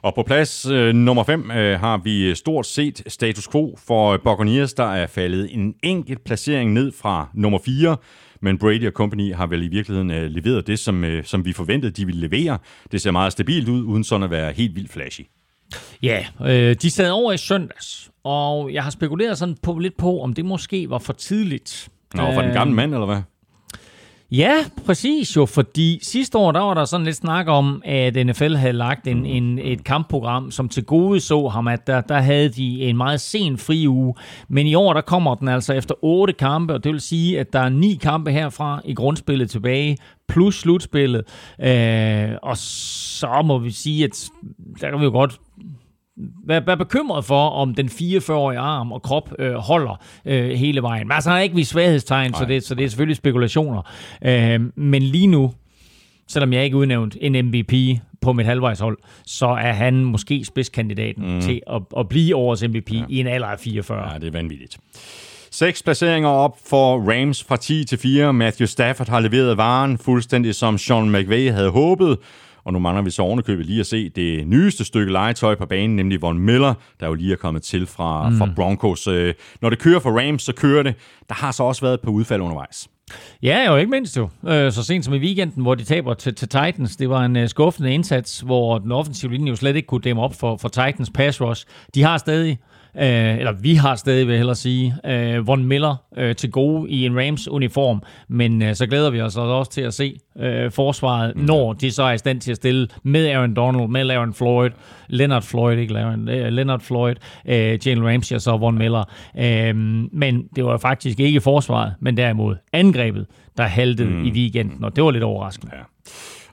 Og på plads øh, nummer 5 øh, har vi stort set status quo for Buccaneers, der er faldet en enkelt placering ned fra nummer 4 men Brady og Company har vel i virkeligheden øh, leveret det, som, øh, som vi forventede, de ville levere. Det ser meget stabilt ud, uden sådan at være helt vildt flashy. Ja, øh, de sad over i søndags, og jeg har spekuleret sådan på, lidt på, om det måske var for tidligt. Nå, for den gamle øh, mand, eller hvad? Ja, præcis jo, fordi sidste år, der var der sådan lidt snak om, at NFL havde lagt en, en, et kampprogram, som til gode så ham, at der, der havde de en meget sen fri uge. Men i år, der kommer den altså efter otte kampe, og det vil sige, at der er ni kampe herfra i grundspillet tilbage, plus slutspillet. Øh, og så må vi sige, at der kan vi jo godt være, være bekymret for, om den 44-årige arm og krop øh, holder øh, hele vejen. Men altså, han har ikke vist svaghedstegn, så det, så det er selvfølgelig spekulationer. Øh, men lige nu, selvom jeg ikke udnævnt en MVP på mit halvvejshold, så er han måske spidskandidaten mm. til at, at blive årets MVP ja. i en alder af 44. Ja, det er vanvittigt. Seks placeringer op for Rams fra 10 til 4. Matthew Stafford har leveret varen fuldstændig som Sean McVay havde håbet. Og nu mangler vi så ovenikøbet lige at se det nyeste stykke legetøj på banen, nemlig Von Miller, der jo lige er kommet til fra, mm. fra Broncos. Øh, når det kører for Rams, så kører det. Der har så også været et par udfald undervejs. Ja, jo ikke mindst jo. Øh, så sent som i weekenden, hvor de taber til, til Titans. Det var en uh, skuffende indsats, hvor den offensive linje jo slet ikke kunne dæmme op for, for Titans pass rush. De har stadig øh, eller vi har stadig, vil jeg hellere sige, øh, Von Miller øh, til gode i en Rams-uniform, men øh, så glæder vi os også til at se øh, forsvaret, mm. når de så er i stand til at stille med Aaron Donald, med Aaron Floyd, Leonard Floyd, ikke Aaron, øh, Leonard Floyd, øh, Jalen Ramsey og så Von Miller. Øh, men det var faktisk ikke forsvaret, men derimod angrebet, der haltede mm. i weekenden, og det var lidt overraskende. Ja.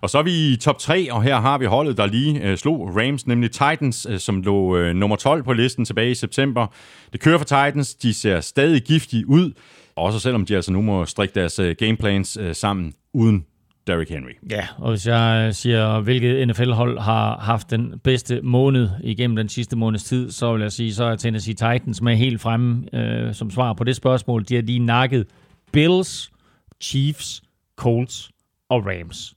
Og så er vi i top 3, og her har vi holdet, der lige øh, slog Rams, nemlig Titans, øh, som lå øh, nummer 12 på listen tilbage i september. Det kører for Titans, de ser stadig giftige ud, også selvom de altså nu må strikke deres øh, gameplans øh, sammen uden Derrick Henry. Ja, og hvis jeg øh, siger, hvilket NFL-hold har haft den bedste måned igennem den sidste måneds tid, så vil jeg sige, så er Tennessee Titans med helt fremme øh, som svar på det spørgsmål. De har lige nakket Bills, Chiefs, Colts og Rams.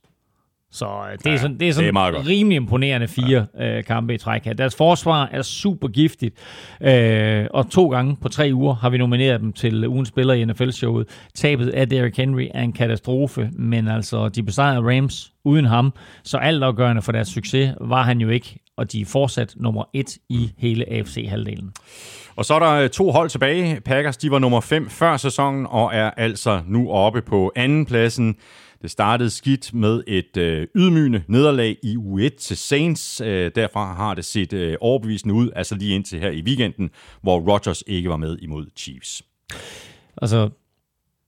Så øh, det er sådan, det er sådan det er rimelig imponerende fire ja. øh, kampe i træk her. Deres forsvar er super giftigt, øh, og to gange på tre uger har vi nomineret dem til ugens spiller i NFL-showet. Tabet af Derrick Henry er en katastrofe, men altså de besejrede Rams uden ham, så altafgørende for deres succes var han jo ikke, og de er fortsat nummer et i hele AFC-halvdelen. Og så er der øh, to hold tilbage. Packers, de var nummer 5 før sæsonen, og er altså nu oppe på anden pladsen. Det startede skidt med et øh, ydmygende nederlag i U1 til Saints. Øh, derfra har det set øh, overbevisende ud, altså lige indtil her i weekenden, hvor Rodgers ikke var med imod Chiefs. Altså,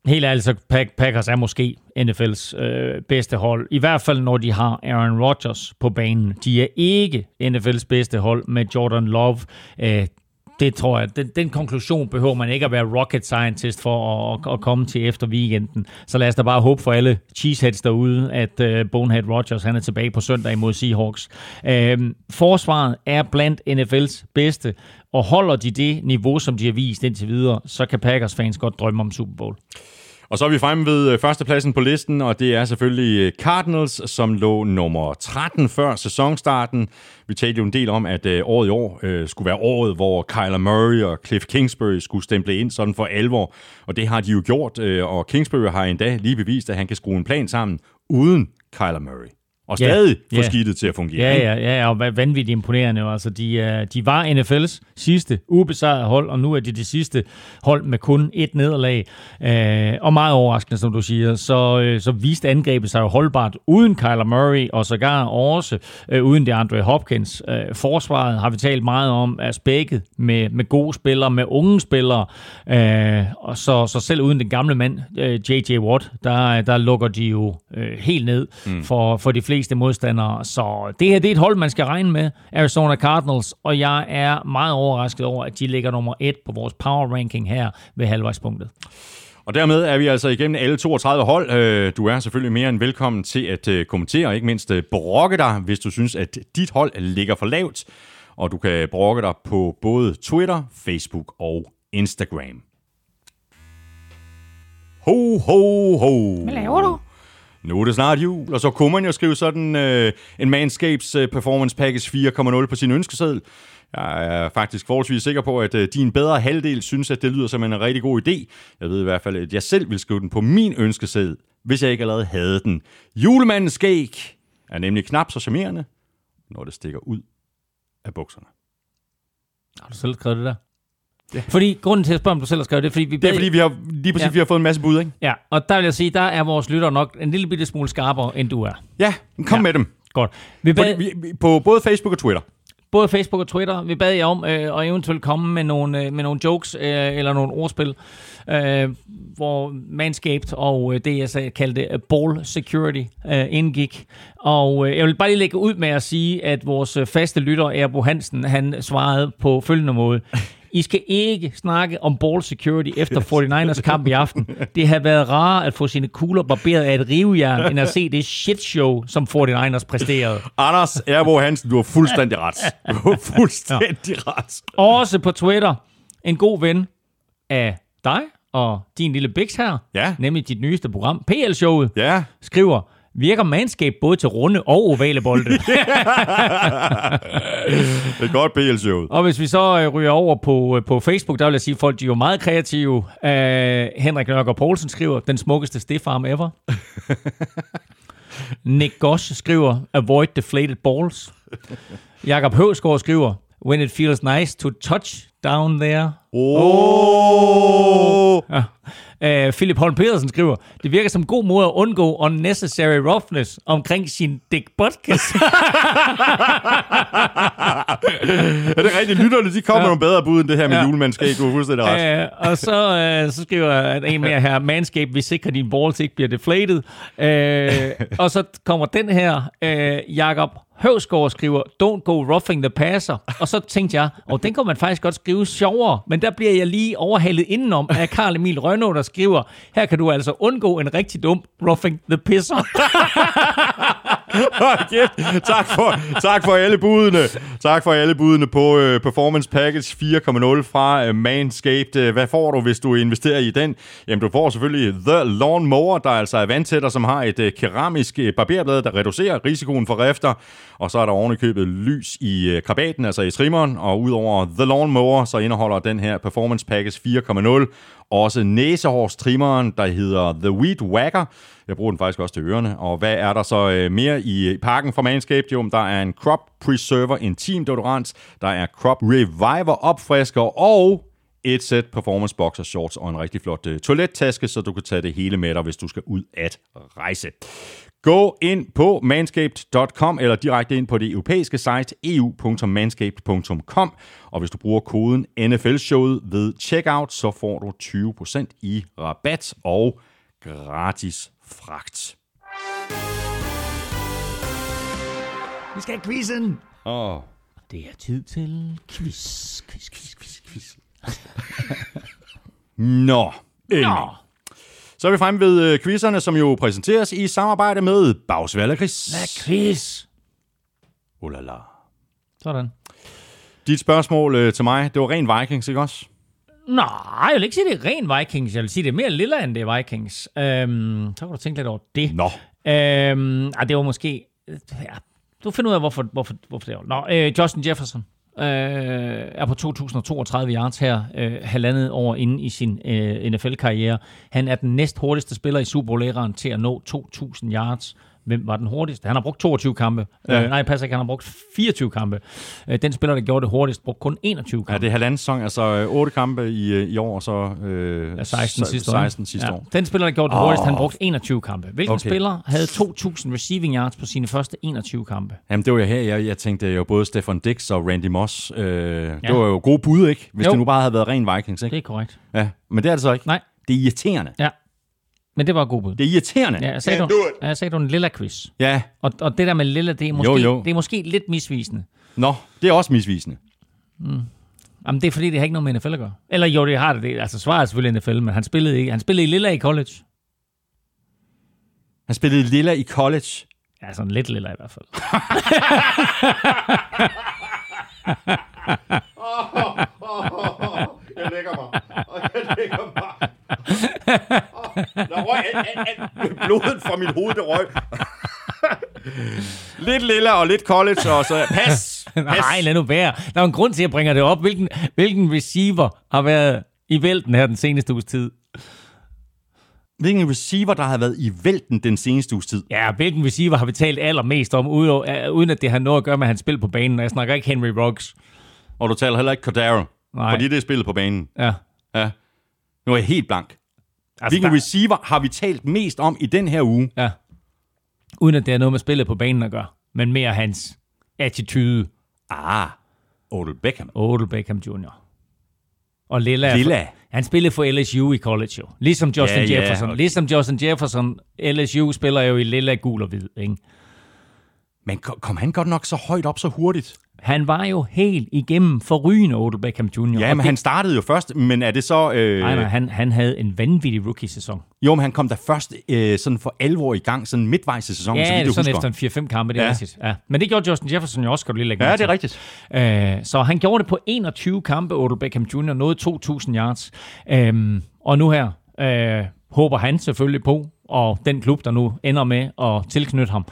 helt ærligt, så Packers er måske NFL's øh, bedste hold. I hvert fald, når de har Aaron Rodgers på banen. De er ikke NFL's bedste hold med Jordan Love. Øh, det tror jeg, den, den konklusion behøver man ikke at være rocket scientist for at, at komme til efter weekenden. Så lad os da bare håbe for alle cheeseheads derude, at uh, Bonehead Rogers han er tilbage på søndag imod Seahawks. Uh, forsvaret er blandt NFL's bedste, og holder de det niveau, som de har vist indtil videre, så kan Packers fans godt drømme om Super Bowl. Og så er vi fremme ved øh, førstepladsen på listen, og det er selvfølgelig øh, Cardinals, som lå nummer 13 før sæsonstarten. Vi talte jo en del om, at øh, året i år øh, skulle være året, hvor Kyler Murray og Cliff Kingsbury skulle stemple ind sådan for alvor. Og det har de jo gjort, øh, og Kingsbury har endda lige bevist, at han kan skrue en plan sammen uden Kyler Murray og stadig yeah, få yeah. skidtet til at fungere. Ja, ja, ja, og vanvittigt imponerende. Altså, de, de var NFL's sidste ubesejrede hold, og nu er de det sidste hold med kun et nederlag. Øh, og meget overraskende, som du siger, så, øh, så viste angrebet sig jo holdbart uden Kyler Murray, og sågar også øh, uden det Andre Hopkins. Øh, forsvaret har vi talt meget om, er spækket med, med gode spillere, med unge spillere, øh, og så, så selv uden den gamle mand, øh, J.J. Watt, der, der lukker de jo øh, helt ned mm. for, for de fleste fleste modstandere. Så det her det er et hold, man skal regne med, Arizona Cardinals, og jeg er meget overrasket over, at de ligger nummer et på vores power ranking her ved halvvejspunktet. Og dermed er vi altså igennem alle 32 hold. Øh, du er selvfølgelig mere end velkommen til at øh, kommentere, og ikke mindst øh, brokke dig, hvis du synes, at dit hold ligger for lavt. Og du kan brokke dig på både Twitter, Facebook og Instagram. Ho, ho, ho. Hvad laver du? Nu er det snart jul, og så kunne man jo skrive sådan øh, en Manscapes øh, Performance Package 4.0 på sin ønskeseddel. Jeg er faktisk forholdsvis sikker på, at øh, din bedre halvdel synes, at det lyder som en rigtig god idé. Jeg ved i hvert fald, at jeg selv vil skrive den på min ønskeseddel, hvis jeg ikke allerede havde den. Julemandens skæg er nemlig knap så charmerende, når det stikker ud af bukserne. Har du selv skrevet det der? Ja. Fordi, grunden til at spørge, om du selv har skrevet det, fordi vi Det er fordi, vi har, lige præcis, ja. vi har fået en masse bud, ikke? Ja, og der vil jeg sige, der er vores lytter nok en lille bitte smule skarpere, end du er. Ja, kom ja. med dem. Godt. Vi bad, på, på både Facebook og Twitter. Både Facebook og Twitter. Vi bad jer om øh, at eventuelt komme med nogle, øh, med nogle jokes øh, eller nogle ordspil, øh, hvor Manscaped og øh, det, jeg sagde, kaldte uh, ball security øh, indgik. Og øh, jeg vil bare lige lægge ud med at sige, at vores øh, faste lytter, Erbo Hansen, han svarede på følgende måde. I skal ikke snakke om ball security efter 49ers kamp i aften. Det har været rarere at få sine kugler barberet af et rivejern, end at se det shit show, som 49ers præsterede. Anders Erbo Hansen, du har fuldstændig ret. Du har fuldstændig ja. ret. Også på Twitter, en god ven af dig og din lille Bix her, ja. nemlig dit nyeste program, PL-showet, ja. skriver, virker Manscaped både til runde og ovale bolde. Det er godt BL-showet. og hvis vi så øh, ryger over på, øh, på Facebook, der vil jeg sige, at folk de er jo meget kreative. Uh, Henrik Nørgaard Poulsen skriver, den smukkeste stiffarm ever. Nick Gosch skriver, avoid deflated balls. Jakob Høvsgaard skriver, when it feels nice to touch down there. Oh. Ja. Uh, Philip Holm Pedersen skriver, det virker som god måde at undgå unnecessary roughness omkring sin Dick Butkus. Er det rigtigt? Lytterne, de kommer ja. Ja. nogle bedre bud end det her med ja. Ja. julemandskab. Du har fuldstændig ret. uh, og så, uh, så skriver en mere her, Manscape, vi sikrer, at dine balls ikke bliver deflated. Uh, og så kommer den her, uh, Jakob Høvsgaard skriver, don't go roughing the passer. Og så tænkte jeg, og den kan man faktisk godt skrive sjovere, men der bliver jeg lige overhalet indenom af Karl Emil Rønnow, der skriver, her kan du altså undgå en rigtig dum roughing the pisser. Hold tak, for, tak for alle budene. Tak for alle budene på uh, Performance Package 4.0 fra uh, Manscaped. Øh, hvad får du, hvis du investerer i den? Jamen, du får selvfølgelig The Lawn Mower, der altså er vandtætter, som har et uh, keramisk barberblad, der reducerer risikoen for rifter. Og så er der ovenikøbet lys i uh, krabaten, altså i trimmeren. Og udover The Lawn Mower, så indeholder den her Performance Package 4.0 også næsehårstrimmeren, der hedder The Weed Whacker. Jeg bruger den faktisk også til ørerne. Og hvad er der så øh, mere i pakken fra Manscaped? Jo, der er en Crop Preserver Intim Deodorant, der er Crop Reviver opfrisker og et sæt performance boxer shorts og en rigtig flot øh, toilettaske, så du kan tage det hele med dig, hvis du skal ud at rejse. Gå ind på manscaped.com eller direkte ind på det europæiske site eu.manscaped.com. Og hvis du bruger koden NFL-showet ved checkout, så får du 20% i rabat og gratis fragt. Vi skal have quizzen. Åh, Det er tid til quiz, quiz, quiz, quiz, quiz. Nå, Elming. Nå, Så er vi fremme ved øh, quizerne, som jo præsenteres i samarbejde med quiz? Oh la la. Sådan. Dit spørgsmål øh, til mig, det var ren Vikings, ikke også? Nej, jeg vil ikke sige, det er ren Vikings. Jeg vil sige, det er mere lille end det er Vikings. Øhm, så kan du tænke lidt over det. Nå. Øhm, ej, det var måske... Ja, du finder ud af, hvorfor, hvorfor, hvorfor det var. Nå, øh, Justin Jefferson øh, er på 2032 yards her, øh, halvandet år inde i sin øh, NFL-karriere. Han er den næst hurtigste spiller i Super Bowl til at nå 2000 yards. Hvem var den hurtigste? Han har brugt 22 kampe. Ja. Ja. Øh, nej, passer ikke, han har brugt 24 kampe. Øh, den spiller, der gjorde det hurtigst, brugte kun 21 kampe. Ja, det er halvanden sæson, altså øh, otte kampe i, øh, i år, og så øh, Ja, 16 se- sidste år. 16 sidste ja. år. Den spiller, der gjorde det hurtigst, han brugte 21 kampe. Hvilken okay. spiller havde 2.000 receiving yards på sine første 21 kampe? Jamen, det var jeg her. Jeg, jeg tænkte jo både Stefan Dix og Randy Moss. Øh, ja. Det var jo gode bud, ikke? Hvis Jo. det nu bare havde været ren Vikings, ikke? Det er korrekt. Ja, men det er det så ikke. Nej. Det er irriterende. Ja. Men det var et god bud. Det er irriterende. Ja, jeg sagde, du, jeg sagde du en lilla quiz. ja. Og, og det der med lilla, det er, måske, Jo, jo. det er måske lidt misvisende. Nå, det er også misvisende. Jamen, det er fordi, det har ikke noget med NFL at gøre. Eller jo, det har det. det altså, svaret er selvfølgelig NFL, men han spillede, ikke. han spillede i lilla i college. Han spillede lilla i college. Ja, sådan lidt lilla i hvert fald. Jeg lægger mig. Jeg lægger mig. Der røg al, al, al, blodet fra mit hoved, det røg. lidt lilla og lidt college, og så pas. pas. Nej, lad nu være. Der er en grund til, at jeg bringer det op. Hvilken, hvilken receiver har været i vælten her den seneste uges tid? Hvilken receiver, der har været i vælten den seneste uges tid? Ja, hvilken receiver har vi talt allermest om, uden, uden at det har noget at gøre med hans spil på banen? Jeg snakker ikke Henry Ruggs. Og du taler heller ikke Cordero, Nej. fordi det er spillet på banen. Ja. Ja. Nu er jeg helt blank. Altså, Hvilken der- receiver har vi talt mest om i den her uge? Ja. Uden at det har noget med spillet på banen at gøre. Men mere hans attitude. Ah, Odell Beckham. Odell Beckham Jr. Og Lilla. Lilla. For, han spillede for LSU i college jo. Ligesom Justin Ja, ja, Jefferson. okay. Ligesom Justin Jefferson. LSU spiller jo i lilla, gul og hvid. Ikke? Men kom han godt nok så højt op så hurtigt? Han var jo helt igennem forrygende Odell Beckham Jr. Ja, men det, han startede jo først, men er det så... Øh, Nej, nej, han, han havde en vanvittig rookie-sæson. Jo, men han kom da først øh, sådan for alvor i gang, sådan midtvejs i sæsonen, så Ja, vidt er jeg sådan husker. efter en 4-5 kampe, det er Ja. rigtigt. Ja. Men det gjorde Justin Jefferson jo også, skal du lige lægge Ja, det er rigtigt. Øh, så han gjorde det på 21 kampe, Odell Beckham Jr., nåede 2.000 yards. Øhm, og nu her øh, håber han selvfølgelig på, og den klub, der nu ender med at tilknytte ham,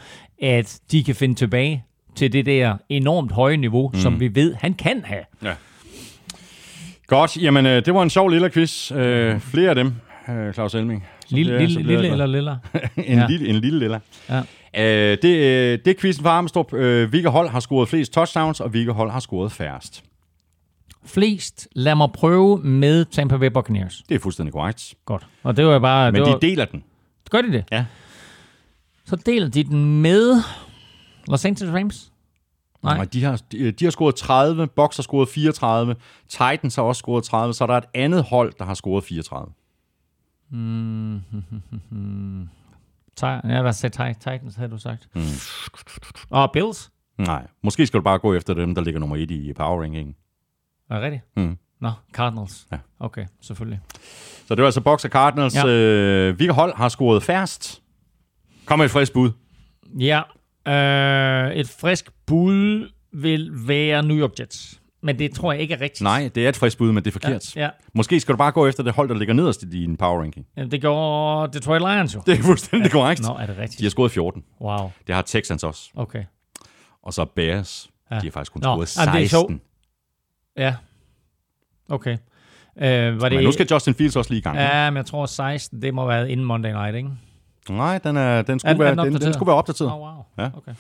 at de kan finde tilbage til det der enormt høje niveau, mm. som vi ved, han kan have. Ja. Godt, jamen øh, det var en sjov lille quiz. Øh, flere af dem, øh, Claus Elming. Lille, så lille, lille eller lille? en, Ja. lille, en lille lille. Ja. Øh, det, øh, det er quizzen for Armstrong. Øh, hvilke hold har scoret flest touchdowns, og hvilke hold har scoret færrest? Flest, lad mig prøve med Tampa Bay Buccaneers. Det er fuldstændig korrekt. Godt. Og det var bare... Men det var, de deler den. Gør de det? Ja. Så deler de den med Los Angeles Rams? Nej. Nej. De, har, de, de har scoret 30, Bucks har scoret 34, Titans har også scoret 30, så er der et andet hold, der har scoret 34. Ti- ja, hvad sagde Ti- Titans, havde du sagt? Mm. Og Bills? Nej, måske skal du bare gå efter dem, der ligger nummer et i power ranking. Er det rigtigt? Mm. Nå, Cardinals. Ja. Okay, selvfølgelig. Så det var altså Bucks og Cardinals. Ja. Øh, hvilke hold har scoret færrest? Kom med et frisk bud. Ja, øh, et frisk bud vil være New York Jets. Men det tror jeg ikke er rigtigt. Nej, det er et frisk bud, men det er forkert. Ja, ja. Måske skal du bare gå efter det hold, der ligger nederst i din power ranking. Jamen, det gjorde Detroit Lions jo. Det er fuldstændig korrekt. Nå, er det De rigtigt? har scoret 14. Wow, Det har Texans også. okay. Og så Bears. Ja. Ja. De har faktisk kun Nå, scoret jamen, det er 16. sjovt. Ja. Okay. Øh, var det... Men nu skal Justin Fields også lige i gang. Ja. Ja, men jeg tror 16, det må være inden Monday Night, ikke? Nej, den, er, den, skulle Er være, den den, skulle være opdateret. Oh, wow. Ja. Okay.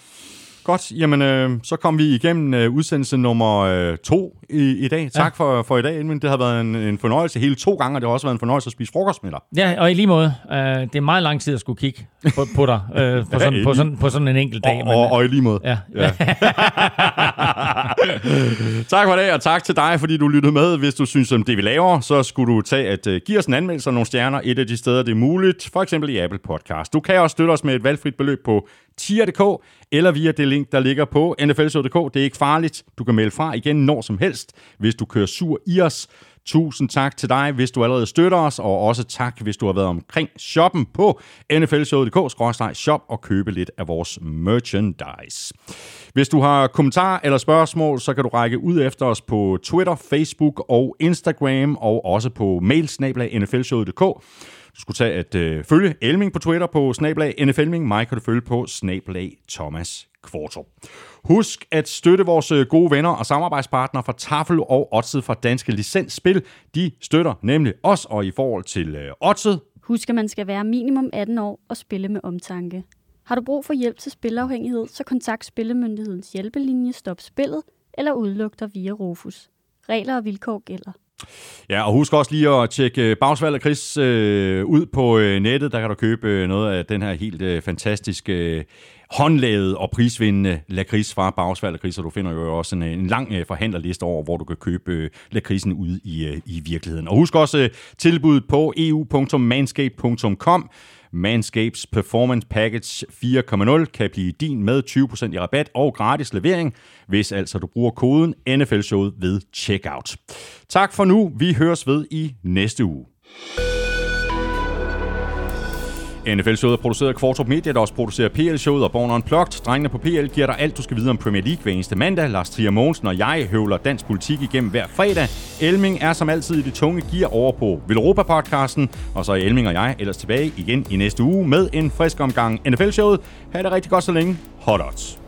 Godt, jamen øh, så kom vi igennem øh, udsendelse nummer øh, to i, i dag. Tak Ja. for, for i dag, Elvin. Det har været en, en fornøjelse hele to gange, og det har også været en fornøjelse at spise frokost med dig. Ja, og i lige måde, øh, det er meget lang tid at skulle kigge på, på dig øh, på, sådan, på, sådan, på sådan en enkelt dag. Og, og, og i lige måde. Ja, Ja. tak for det, og tak til dig, fordi du lyttede med. Hvis du synes om det, vi laver, så skulle du tage at uh, give os en anmeldelse og nogle stjerner et af de steder, det er muligt. For eksempel i Apple Podcast. Du kan også støtte os med et valgfrit beløb på tier.dk eller via det link, der ligger på nflshow.dk. Det er ikke farligt. Du kan melde fra igen når som helst, hvis du kører sur i os. Tusind tak til dig, hvis du allerede støtter os, og også tak, hvis du har været omkring shoppen på nflshowet.dk-shop og købe lidt af vores merchandise. Hvis du har kommentarer eller spørgsmål, så kan du række ud efter os på Twitter, Facebook og Instagram, og også på mailsnablag nflshowet.dk. Du skulle tage at øh, følge Elming på Twitter på snablag NFLming. Mig kan du følge på snablag Thomas Kvartrup. Husk at støtte vores øh, gode venner og samarbejdspartnere fra Tafel og Odset fra Danske Licensspil. De støtter nemlig os, og i forhold til øh, Odset, Husk, at man skal være minimum 18 år og spille med omtanke. Har du brug for hjælp til spilafhængighed, så kontakt Spillemyndighedens hjælpelinje Stop Spillet eller udluk dig via Rufus. Regler og vilkår gælder. Ja, og husk også lige at tjekke Bagsvalg og Chris øh, ud på øh, nettet. Der kan du købe øh, noget af den her helt øh, fantastiske, håndlavet og prisvindende lakrids fra Bagsvær Lakrids, Og du finder jo også en, øh, en lang øh, forhandlerliste over, hvor du kan købe øh, lakrisen ude i, i virkeligheden. Og husk også øh, tilbuddet på eu.manscape.com. Manscapes Performance Package 4.0 kan blive din med 20% i rabat og gratis levering, hvis altså du bruger koden NFL-showet ved checkout. Tak for nu. Vi høres ved i næste uge. NFL-showet er produceret af Kvartrup Media, der også producerer PL-showet og Born Unplugged. Drengene på PL giver dig alt, du skal vide om Premier League hver eneste mandag. Lars Trier Mogensen og jeg høvler dansk politik igennem hver fredag. Elming er som altid i det tunge gear over på Villeuropa-podcasten. Og så er Elming og jeg ellers tilbage igen i næste uge med en frisk omgang NFL-showet. Ha' det rigtig godt så længe. Hot odds.